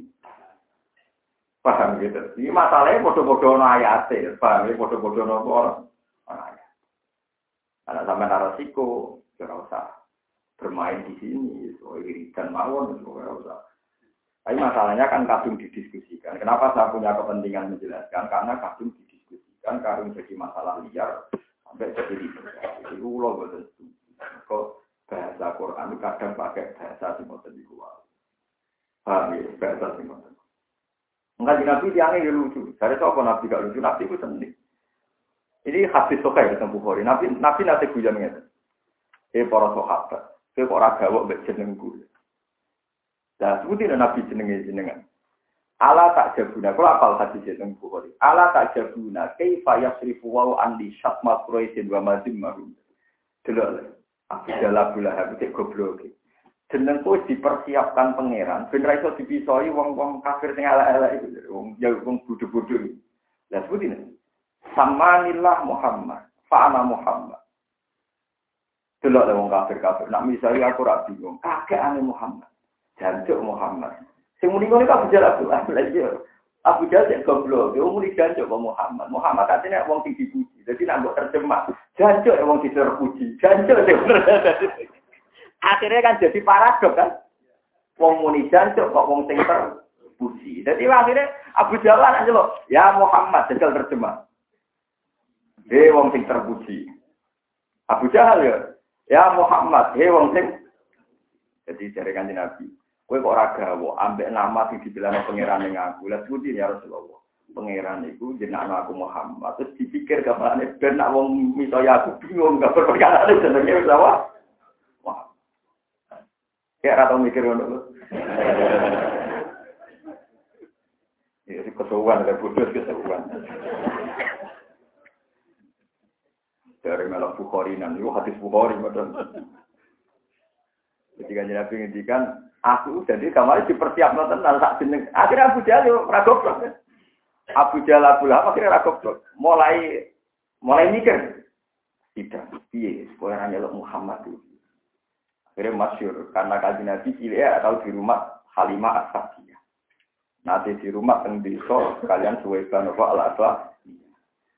Paham gitu. Ini masalahnya bodoh-bodoh no ayatnya. Paham ya bodoh-bodoh no orang. Karena sampai narasiko, ya usah bermain di sini, dan mawon. Tapi masalahnya kan kadung didiskusikan. Kenapa saya punya kepentingan menjelaskan? Karena kadung didiskusikan, kadung jadi masalah liar sampai jadi ribet. Jadi ulo betul. Kok bahasa Quran kadang pakai bahasa simoten di luar. Paham ya? Bahasa simoten. Enggak di Nabi tiangnya ya lucu. Dari apa Nabi gak lucu? Nabi itu sendiri. Ini hadis sokai di Bukhari. Nabi Nabi nanti guyon ngeten. Eh para sahabat, kowe kok ora gawok mbek jenengku. Lah sebutin Nabi jenenge jenengan. Ala tak jabuna, kalau apal hadis tentang Bukhari. Ala tak jabuna, kaifa yasrifu wa andi syatma Quraisyin wa mazim mahum. Delok Aku dalam bulan habis goblok. Jenengku dipersiapkan pangeran, ben ra iso dipisoi wong-wong kafir sing ala-ala itu, wong ya wong bodho-bodho. Lah sebutin Samanillah Muhammad, fa'ana Muhammad. Delok le wong kafir-kafir. Nak misalnya aku rak bingung, kakek ane Muhammad. Jancuk Muhammad. Sing muni ngono Abu Jahal Abu Jahal. Abu Jahal cek goblok, dia muni jancuk kok Muhammad. Muhammad katanya wong sing dipuji. Jadi nak mbok terjemah, jancuk wong sing terpuji. Jancuk <laughs> Akhirnya kan jadi paradok kan. Wong muni jancuk kok wong sing terpuji. Jadi akhirnya Abu Jahal aja loh, ya Muhammad, jajal terjemah. Hei wong sing terpuji. Abu Jahal ya. Ya Muhammad, hei wong sing jadi dari kanjeng Nabi. Kowe kok ora gawe ambek nama sing dibilang pangeran ning aku. Lah sebutin ya Rasulullah. Pangeran iku jeneng aku Muhammad. Terus dipikir ke mana ben nak wong mito ya aku bingung gak berperkara jenenge wis apa. Wah. Kayak ora mikir ngono. <laughs> Ya, kesuwan, ada bodoh kesuwan. Dari melok Bukhari nan itu hadis Bukhari padahal. Ketika Nabi ngendikan Aku jadi kamar dipersiap nonton saat jeneng. Akhirnya Abu Jahal yo ragob Abu Jahal Abu akhirnya ragob Mulai mulai mikir. Tidak, iya, supaya nanya Muhammad itu. Akhirnya masyur, karena kaji Nabi cilik atau di rumah Halimah As-Sadiyah. Nanti di rumah teng kalian suwe apa ala asla.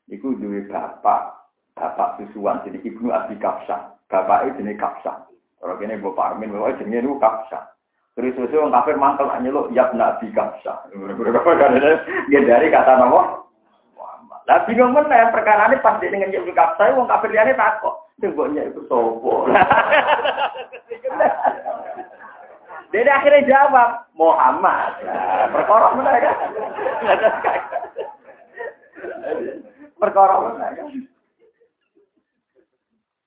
Iku duwe bapak, bapak susuan jadi ibnu Abi Kapsa. Bapaknya jenis Kapsa. Kalau kini Bapak Armin, bapak jenis itu Kapsa. Terus terus orang kafir mangkel aja lo, ya nabi kapsa. dari kata nama Lah bingung mana perkara ini pasti dengan ya kapsa, orang kafir liane takut. Temboknya itu sopo. Jadi <laughs> akhirnya jawab Muhammad. Perkara mana kan? <laughs> Perkara mana kan?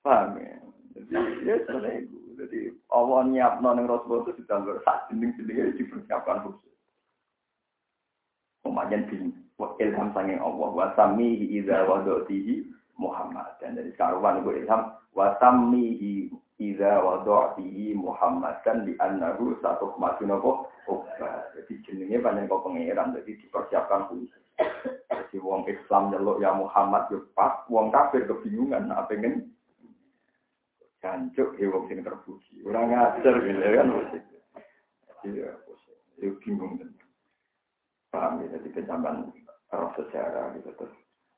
Paham ya? Ya sebenarnya itu. Jadi Allah nyiap nong Rasulullah itu sudah bersak jenis dipersiapkan khusus. Kemudian bin ilham sanging Allah wasami idza wadotihi Muhammad dan dari sekarang itu ilham wasamihi Iza wadu'atihi Muhammad kan di annahu satu kemasunan kok Jadi jenenge banyak kok pengeran, jadi dipersiapkan khusus. Jadi wong Islam nyeluk ya Muhammad yo pas, wong kafir kebingungan, nah pengen jancuk ya wong sing terpuji. Ora ngajar gitu kan. Iya, ya bingung kan. Paham ya, jadi kecaman roh sejarah gitu terus.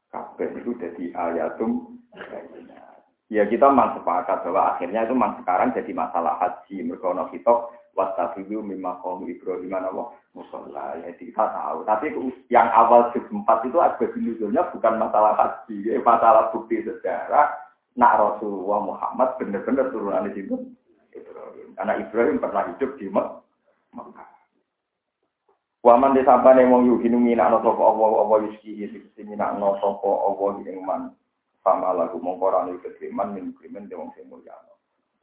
Kabeh itu jadi ayatum Ya kita memang sepakat bahwa akhirnya itu memang sekarang jadi masalah haji. Mereka kita wastafidu mimma kaum Ibrahim Allah musola. Ya kita tahu. Tapi yang awal keempat itu ada nuzulnya bukan masalah haji, ya, masalah bukti sejarah. Nak Rasulullah Muhammad benar-benar turunan di situ. Ibrahim. Karena Ibrahim pernah hidup di Mekah. Waman desabane wong yuhinu minakno sapa Allah Allah yuski sing minakno sapa Allah ing man sama lagu mongkorani kekriman min krimen de wong sing mulia.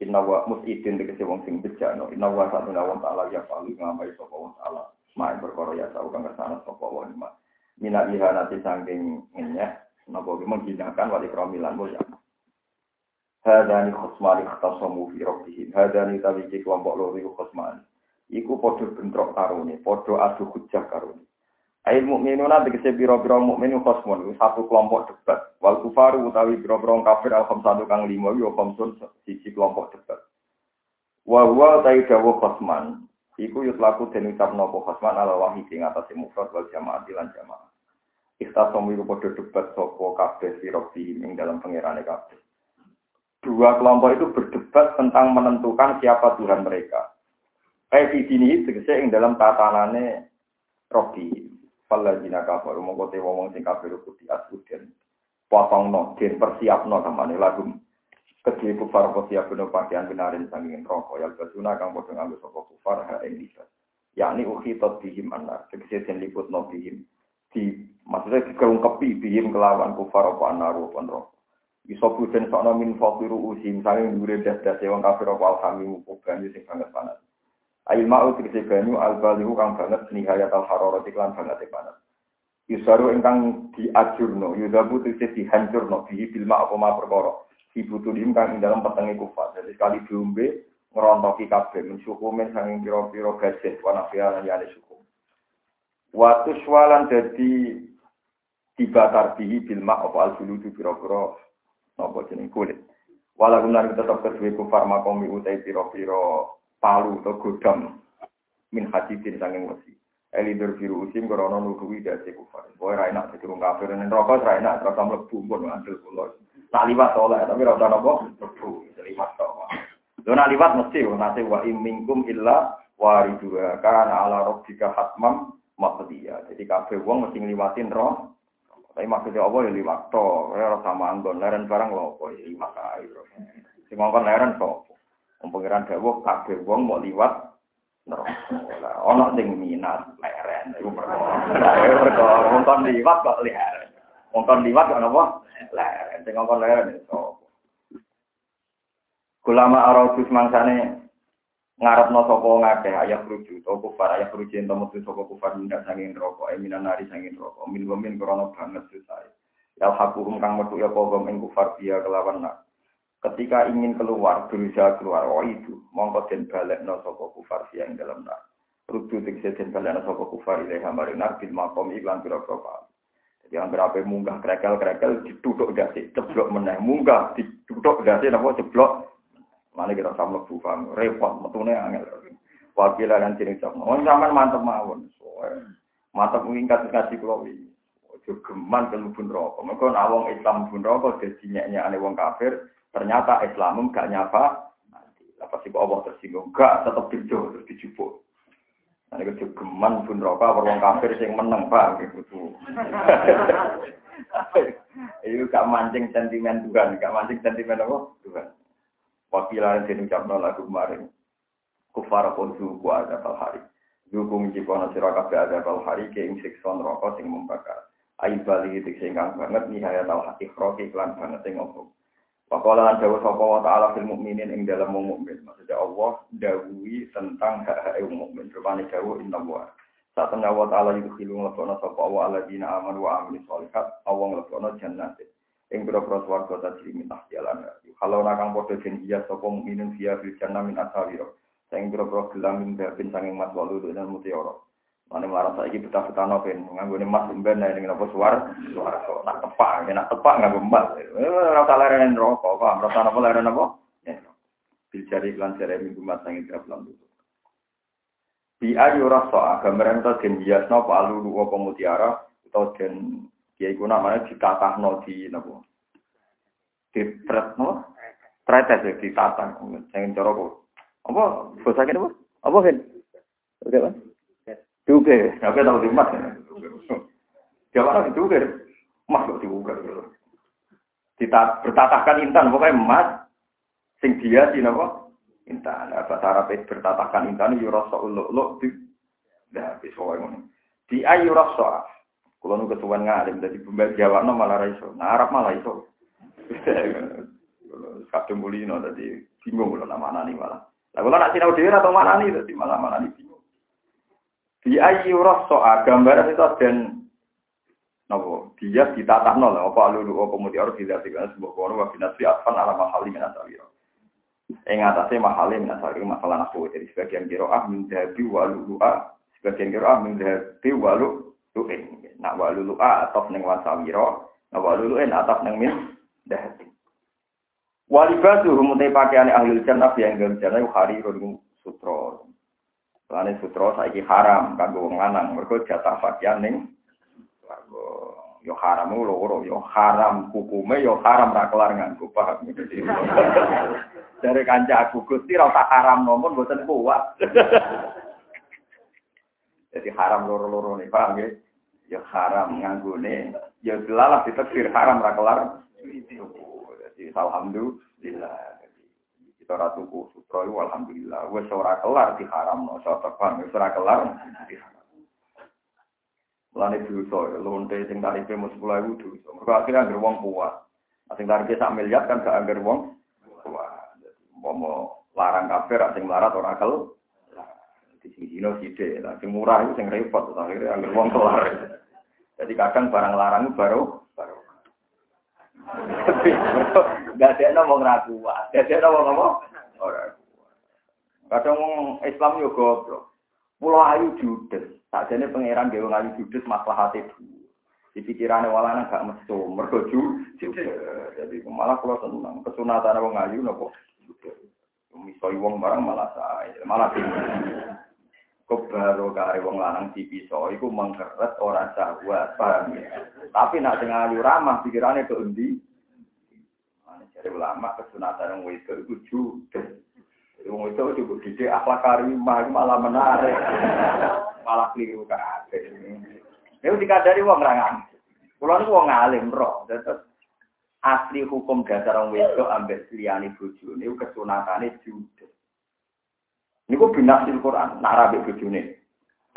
Inna wa musidin dikese wong sing bejano. Inna wa satu wong ta'ala ya paling ngamai sapa wong ta'ala. Main berkoro ya tau kang kersana sapa wong ma. Mina nanti sangking ngenyeh. Napa menghinakan wali kromilan mulia. Hadani khosmani khtasamu fi rabbihim. Hadani tawiji kelompok loro iku khosmani. Iku podo bentrok karuni, podo adu hujah karuni. Ail mukminuna tegese pira-pira mukmin khosmun satu kelompok debat. Wal kufaru utawi pira-pira kafir al satu kang lima yo khamsun siji kelompok debat. Wa huwa dawu khosman. Iku yutlaku den ucapno apa khosman ala wahid ing atase mufrad wal jamaah lan jamaah. Ikhtasamu iku padha debat sapa kabeh sirofi ing dalam pangerane kabeh. Dua kelompok itu berdebat tentang menentukan siapa Tuhan mereka. Kayak di sini tegese ing dalam tatanane Robi. Fala jina kafaru mongko te wong sing kafir kuti asuden. Potongno den persiapno kamane lagu kedhe kufar persiapno pakaian benarin sanging rokok ya basuna kang padha nganggo sapa kufar ha ing disa. Yakni ukhitat bihim anar tegese den liputno bihim di maksudnya dikelungkepi bihim kelawan kufar apa anaru apa. Iso buden sakno min fakiru usim sanging dhuwure das-das wong kafir apa alhamimu banyu sing banget panas. Ail ma'u tegese banyu al balihu kang banget nihayat al hararat iklan banget panas. Yusaru ingkang diajurno, yudabu tegese dihancurno bihi bil ma apa ma perkara. Dibutulim kang ing dalam petenge kufar. Jadi sekali diombe ngerontoki kabeh mensyukumen sanging pira-pira wana fi'alan yane syukum. Watu swalan dadi dibatar bihi bil ma apa al juludu pira-pira napa jeneng kulit. Walau benar tetap kedua kufar makomi utai pira-pira palu atau godam min hadidin sanging wesi. Elidur biru usim krono nuduhi dasi kufar. Boy ra enak dadi wong kafir ning neraka ra enak terus mlebu pun ngambil kula. Tak liwat oleh tapi ra usah napa mlebu liwat tok. Lho nak liwat mesti nate wa imingkum illa waridua kana ala rabbika hatmam maqdiya. Jadi kabeh wong mesti ngliwatin roh. Tapi maksudnya apa ya liwat to, ora sama anggon leren barang lho apa ya liwat ae. Sing ngongkon leren sapa? Pengiran dawuh kabeh wong mau liwat neraka. Ana sing minat leren iku perkara. Perkara wong kon liwat kok leren. Wong liwat kok napa? Leren. Sing ngomong leren iso. Kulama arautus mangsane ngarepno sapa ngakeh ayah ruju to kufar ayah ruju ento metu sapa kufar mindak sanging neraka e minan nari sanging neraka min min krana banget susah. Ya hakuhum kang metu ya apa ing kufar dia kelawan nak ketika ingin keluar, berusaha keluar, oh itu, mongko den balik no sopo kufar siang dalam nar. Rudu tikse den balik no sopo kufar ilaih hamarin nar, bil makom iklan biro profal. Jadi yang berapa munggah krekel-krekel, ditutup dasi, ceblok meneh, munggah, ditutup dasi, napa ceblok. Mana kita sama bufang, repot, metune angel. Wakilah dan jenis sama. Oh, zaman mantep mawon. Mantep mengingkat kasih kalau ini. Ojo geman kelubun rokok. Mereka nawang Islam pun rokok, jadi nyeknya wong kafir, Ternyata Islam gak nyapa. Apa sih Allah tersinggung? Gak, tetap dijo, terus dijupuk. Nah, ini geman pun rokok, orang kafir yang menang, Pak. Gitu. <laughs> <laughs> Itu gak mancing sentimen Tuhan, gak mancing sentimen apa? Tuhan. Wakilan yang diucapkan lagu kemarin. Kufar pun suku ada hari. Dukung jikono siraka ada hari ke neraka sing membakar. Aib bali itu sing banget tau hati kroki iklan banget sing ngomong. Pakola lan dawuh sapa wa ta'ala fil mukminin ing dalam wong mukmin. Maksudnya Allah dawuhi tentang hak-hak wong mukmin. Rupane dawuh inna wa. Saat temen Allah ta'ala yudhilu ngelakona sapa Allah alladzina amanu wa amilus sholihat. Allah ngelakona jannat. Ing pira-pira swarga tajri min tahtial Kalau nakang padha den iya mukminin via fil jannah min asawira. Sing pira-pira gelang min babin sanging mas walu dan mutiara. Mana marah saya ini betah betah nopen, nganggo ini mas umben nah ini apa suar, suar so nak tepak, nak tepak nganggo emas. Rasa leren rokok, paham? Rasa apa leren apa? Bicara iklan cerai minggu mas sangi tiap bulan itu. Di ayu rasa gambaran itu den hias no palu dua pemutiara atau den kiai kuna mana ditatah no di nabo. Di tret no, tretes ya ditatah, jangan corok. Apa? Bahasa apa? Apa kan? Oke kan? Diukir, tapi tahu di mas. Jawa diukir, mas kok diukir. Kita bertatahkan intan, pokoknya emas. Sing dia di nopo intan. Bahasa Arab bertatahkan intan, yurosa uluk-uluk di. Nah, bisa ngomong. Di ayu Kalau nunggu kesuwan ngalim, jadi pembeli Jawa malah raiso. Nah, Arab malah iso. <laughs> Kadung mulino, jadi bingung kalau nama nih malah. Lah kalau nak sinau dhewe atau mana nih, jadi malah mana nih bingung. Di ayu rasa gambaran itu dan nopo dia ditatah nol apa lulu apa mudi harus tidak tiga sebuah kono wa binasi afan ala mahali min asawiro. Ing atase mahali min asawiro masalah nafu jadi sebagian kiroah min dahabi wa sebagian kiroah min wa lulu'in. Nak wa lulu'a atau neng wasawiro, nak wa lulu'in atau neng min dahabi. Walibatu rumutai pakaian ahli jannah yang dalam jannah hari rodung sutro. Lane sutra saiki haram kanggo wong lanang. Mergo jatah pakaian ning yo haram loro yo haram hukume yo haram ra kelar nganggo paham <laughs> dari kanca aku Gusti ra tak haram nomor mboten kuat <laughs> jadi haram loro-loro nih paham ya haram nganggone yo delalah ditekdir haram ra kelar jadi alhamdulillah kita ratu ku sutra alhamdulillah wes ora kelar diharam no so terbang wes ora kelar Mulane dosa, lonte sing tarife mu 10.000 dosa. Mergo akhirnya anggere wong kuat. Sing tarife sak miliar kan gak anggere wong kuat. Mau larang kafir sing melarat ora kel. Di sini dino sithik, lah sing murah itu sing repot akhirnya anggere wong kelar. Jadi kadang barang larang baru baru Gak ada ngomong ragu, gak ada ngomong ngomong orang. Kadang ngomong Islam yo goblok. Pulau ayu judes, tak jadi pangeran dewa ayu judes masalah hati Di pikirannya walana gak mesu, mergo judes. Jadi malah kalau senang kesunatan wong ayu nopo. Misoi wong barang malah saya, malah tinggi. Kok baru kare wong lanang dipisah iku mengkeret ora syahwat, paham ya. Tapi nak sing ayu ramah pikirane ke endi? Ane jare ulama kesunatan wong wedok iku judes. Wong itu juga didik akhlak karimah malah menarik. malah keliru kabeh. Nek dikadari wong rangan. Kulo niku wong alim roh. Terus asli hukum dasar wong wedok ambek liyane bojone kesunatane judes. Niku binasil Quran, nak rabe bojone.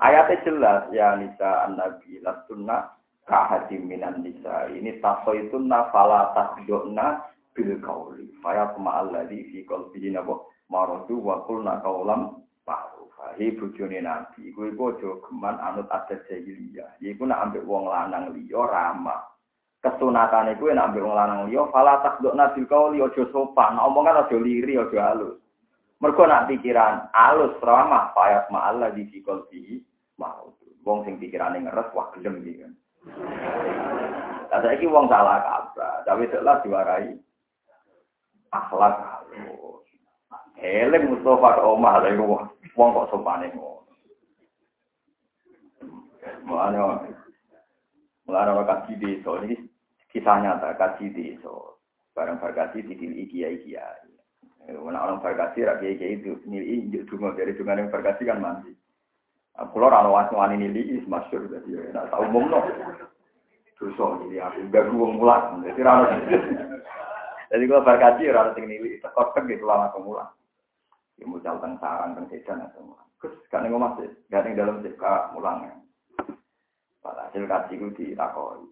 Ayatnya jelas ya nisa an-nabi lastunna kahati minan nisa. Ini tasoitunna fala tasdokna bil kauli. Faya kuma alladhi fi qalbihi nabo marodu wa kulna kaulam ma'ruf. Hi bojone nabi, iku aja geman anut adat jahiliyah. Iku nak ambek wong lanang liya ramah. kesunatan itu enak ambil lanang liya fala takdukna bil qauli aja sopan omongan aja liri aja halus mergo nak pikiran halus ramah payat ma'alla di sikol di mau. Wong sing pikirane ngeres wah gelem iki kan. Lah saiki wong salah kabar tapi telah diwarai akhlak halus. Eleng Mustafa ke omah lha wong kok sopane ngono. Mulane mulane ora kaji desa iki kisah nyata kaji desa. Barang berkasi di dili kiai kiai. Mana orang berkasi rakyat kiai itu nili injuk dungo dari dungo yang berkasi kan mandi. Aku lor anu wasu wani nili is masyur jadi nak tahu umum no. Dosa nili aku gak gua mulat jadi rano. Jadi kalau berkasi rano tinggi nili tekor tek gitu lama kemulan. Ya mucal teng sarang teng sejan atau. Kus kan ngomong sih, gak dalam sih kak mulang. Hasil kaji itu ditakoi.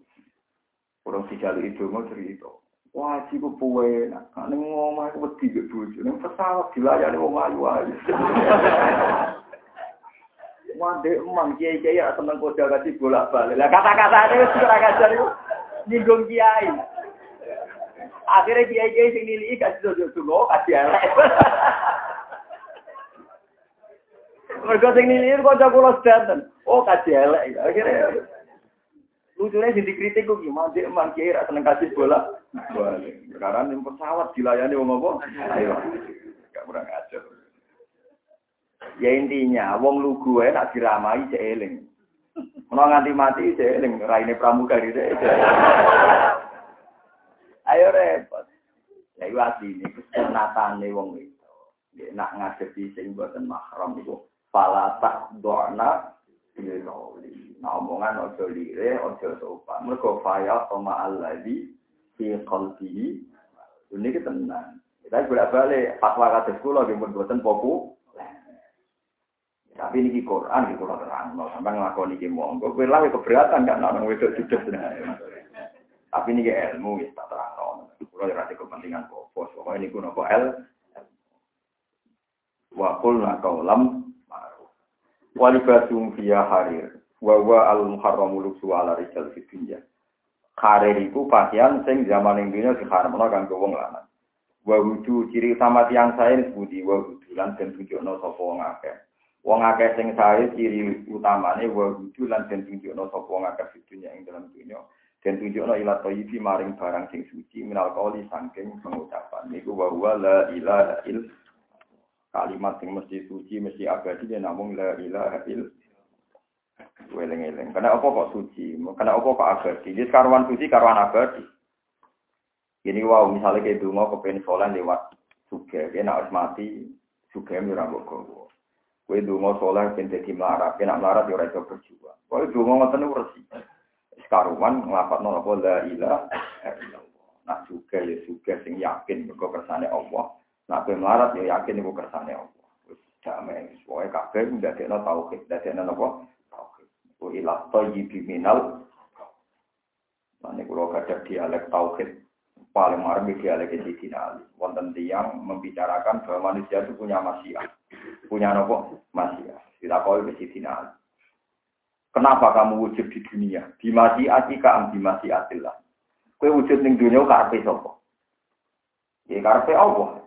Kurang dijalu itu mau cerita. Wah, cipu puwe, nah, ning ngomah aku wedi ke bojo, ning pesawat dilayani wong ayu ayu. <laughs> Wah, dek emang kiai-kiai ya seneng koda kasih bolak-balik. Lah kata-kata ini wis ora kajar iku nyinggung kiai. Akhirnya kiai-kiai sing nilai kasih dojo-dojo kasih elek. Mergo sing nilai kanca kula sedanten. Oh, kasih elek. Akhirnya Lucunya sih dikritik kok gimana dia emang kira seneng kasih bola. Sekarang yang pesawat dilayani wong apa? Ayo, gak kurang ajar. Ya intinya, wong lugu ya nak diramai cek eling. Mau nganti mati cek eling, raine pramuka gitu. Ayo repot. Ya itu ini kesunatan nih wong itu. Dia nak ngadepi sing buatan mahram itu. Fala tak doana Nah omongan ojo lire, ojo sopan. Mereka faya sama Allah fi qalbihi. Ini kita tenang. Kita bolak balik fatwa kata sekolah yang buatan popu. Tapi di Quran terang. Mau sampai ngelakoni ini monggo. Gue lah keberatan kan orang wedok sudah Tapi ini ilmu ya tak terang. Kalau rasa kepentingan pokok. Pokoknya ini kuno el. Wa qulna kaulam walibasum fiya harir wa wa al muharramu luksu ala rijal fi dunya harir iku pakaian sing zaman ing dunya diharamno kanggo wong lanang. Wa wudu ciri utama tiang sae budi wa wudu lan den tunjukno sapa wong akeh. Wong akeh sing sae ciri utamane wa wudu lan den tunjukno sapa wong akeh fi dunya ing dalam dunya. Den tunjukno ila thayyibi maring barang sing suci minal qauli saking pengucapan. Niku wa la ilaha illallah kalimat yang mesti suci, mesti abadi, ya namun la ilaha il. Weleng-eleng. Karena apa kok suci? Karena apa kok abadi? Jadi karuan suci, karuan abadi. Ini wow, misalnya kayak dungo kepengen sholat lewat suge, dia nak mati, suge murah boko. Kue dungo sholat pengen melarat, kena melarat ya itu berjuang. Kue dungo ngoten itu resik. Sekaruan ngelapat nol apa la ilaha illallah. Nah suge ya suge sing yakin mergo kersane Allah. Nah, kowe melarat ya yakin iku kersane Allah. Damai, pokoke kabeh ndadekno tauhid, ndadekno napa? Tauhid. Wa ila thayyibi minal Nah, kalau ada dialek tauhid paling marmi dialek Sayyidina Ali. Wonten tiang membicarakan bahwa manusia itu punya masia, punya nopo masia. Kita kau ke Sayyidina Ali. Kenapa kamu wujud di dunia? Di masyiatika am di masyiatillah. Kue wujud di dunia karpe sopo. Ya karpe Allah.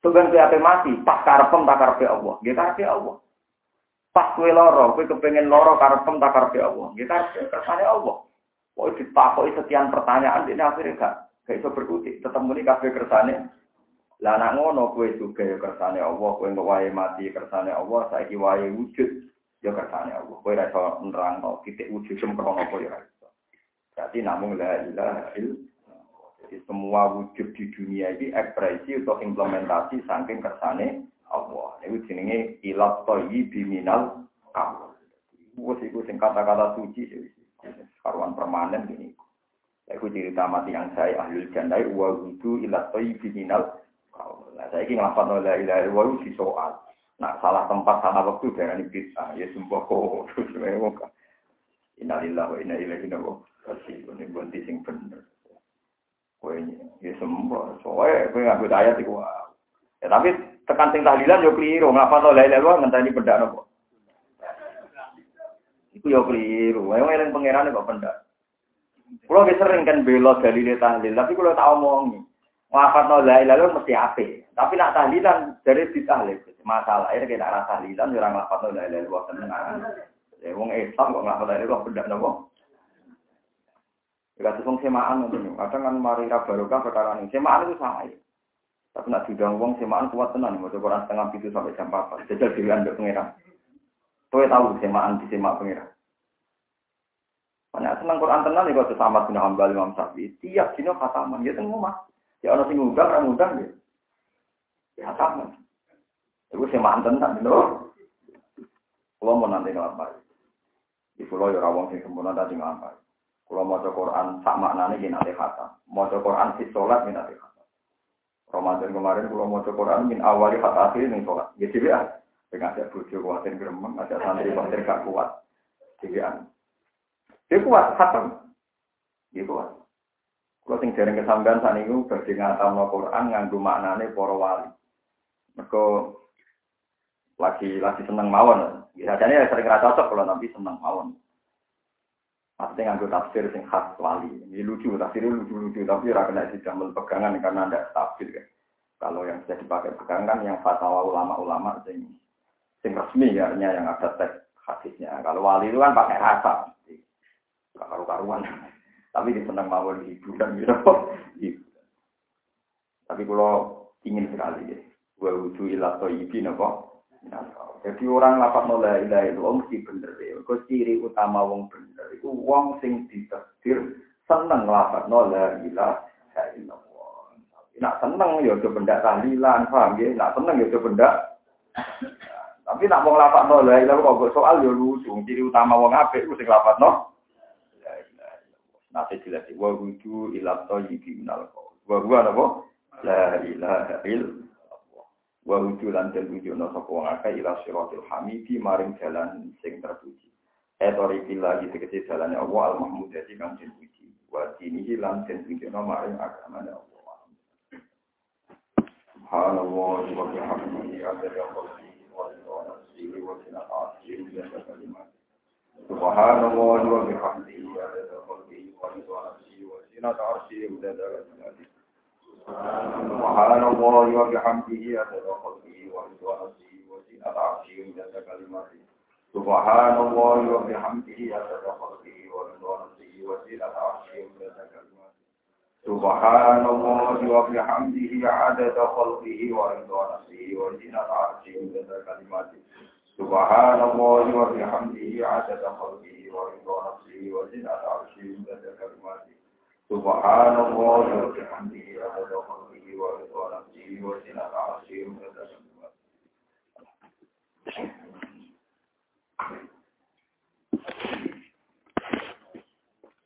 Sebenarnya kue ape mati, pas karpem tak karpe Allah. Dia karpe Allah. Pas kue loro, kue kepengen loro karpem tak karpe Allah. Dia karpe kersane Allah. Oh ditakoi sekian pertanyaan, ini akhirnya gak, gak bisa berkutik. Tetap muni kafe kersane. Lah nak ngono kue juga ya kersane Allah, kue wae mati kersane Allah, saya wae wujud ya kersane Allah. Kue rasa nerang no, titik wujud sempurna apa ya. Berarti namun la ilaha illallah. Jadi semua wujud di dunia ini ekspresi atau implementasi saking kersane Allah. Ini jenenge ilat toyi biminal kamu. Wes iku sing kata-kata suci karuan permanen gini. Aku cerita mati yang saya ahli jandai wa wudu ilat toyi biminal kamu. Nah saya ingin ngelapat la ilaha illallah di soal. Nah salah tempat salah waktu jangan bisa. Ya sumpah <laughs> kok. Innalillahi wa inna ilaihi raji'un. Ini bunti sing bener. Kowe ya sembuh. Soale kowe nganggo ayat iku. Ya tapi tekan sing tahlilan yo keliru. Ngapa to la ilaha ngenteni pendak nopo? Iku yo keliru. Ayo eling pangerane kok pendak. Kulo sering kan bela dalile tahlil, tapi kulo tak omongi. Wafat no la ilaha mesti ape. Tapi nak tahlilan dari ditahlil. Masalah ini kita rasa tahlilan orang wafat no la ilaha tenang. Ya wong Islam kok ngapa la ilaha benda nopo. Ya tuh wong semaan ngono. Kadang kan mari barokah perkara ini. Semaan itu ya. Tapi nak diundang wong semaan kuat tenan mau Quran setengah itu sampai jam 4. Jajal dilihat mbek pangeran. Kowe tahu semaan di semak pangeran. Banyak senang Quran tenan ya kok sama bin Hambal Imam Syafi'i. Tiap dino khataman ya teng omah. Ya ana sing ngundang ra ngundang ya. Ya khataman. Iku semaan tenan lho. Kulo mau nanti ngapa? Di pulau ya rawong sing tadi ngapa? Kalau mau Quran sak maknanya gini nanti kata. Mau Quran di sholat gini nanti kata. Ramadan kemarin kalau mau Quran min awali kata akhir nih sholat. Ya. Dengan ada bujuk kuatin gremeng, ada santri kuatin gak kuat. Jadi dia kuat, khatam. Dia kuat. Kalau sing dereng kesampean saat ini bagi ngatam Quran nganggu maknane para wali. Mereka lagi lagi seneng mawon. Biasanya ya sering rasa cocok kalau nanti seneng mawon. Maksudnya nganggo tafsir sing khas wali. Ini lucu, tafsirnya lucu-lucu, tapi ora kena dijamel pegangan karena ada tafsir kan. Kalau yang sudah dipakai pegangan yang fatwa ulama-ulama sing sing resmi ya, yang ada teks hadisnya. Kalau wali itu kan pakai rasa, karu-karuan. Tapi di senang mawon hiburan gitu. Tapi kalau ingin sekali ya, gue wujud ilah ibi nopo. Jadi orang lapat nolak ilah itu mesti bener ya. Kau ciri utama wong bener itu wong sing ditakdir seneng lapat nolak ilah. Nak seneng ya coba benda tahlilan, paham ya? Nak seneng ya coba benda. Tapi nak wong lapat nolak ilah kok soal ya lucu. Ciri utama wong apik itu sing lapat no. Nanti jelas wa wudu ilah toyibi minal gua apa? La ilaha illallah. Wa wuju lan den wujudna sapa wong akeh ila siratil hamidi maring jalan sing terpuji etori bila iki tegese dalane Allah al mahmud dadi kang den puji wa dinihi lan den wujudna maring agamane Allah subhanallah wa bihamdihi adada qalbi wa nafsihi wa sinatati wa kalimat subhanallah wa bihamdihi adada qalbi wa nafsihi wa sinatati wa kalimat سبحان الله وبحمده عدد خلقه ورضا نفسه وزنة عرشه ومدد كلماته سبحان الله وبحمده عدد خلقه ورضا نفسه وزنة عرشه ومدد كلماته سبحان الله وبحمده عدد خلقه ورضا نفسه وزنة عرشه ومدد كلماته سبحان الله وبحمده عدد خلقه ورضا نفسه وزنة عرشه ومدد كلماته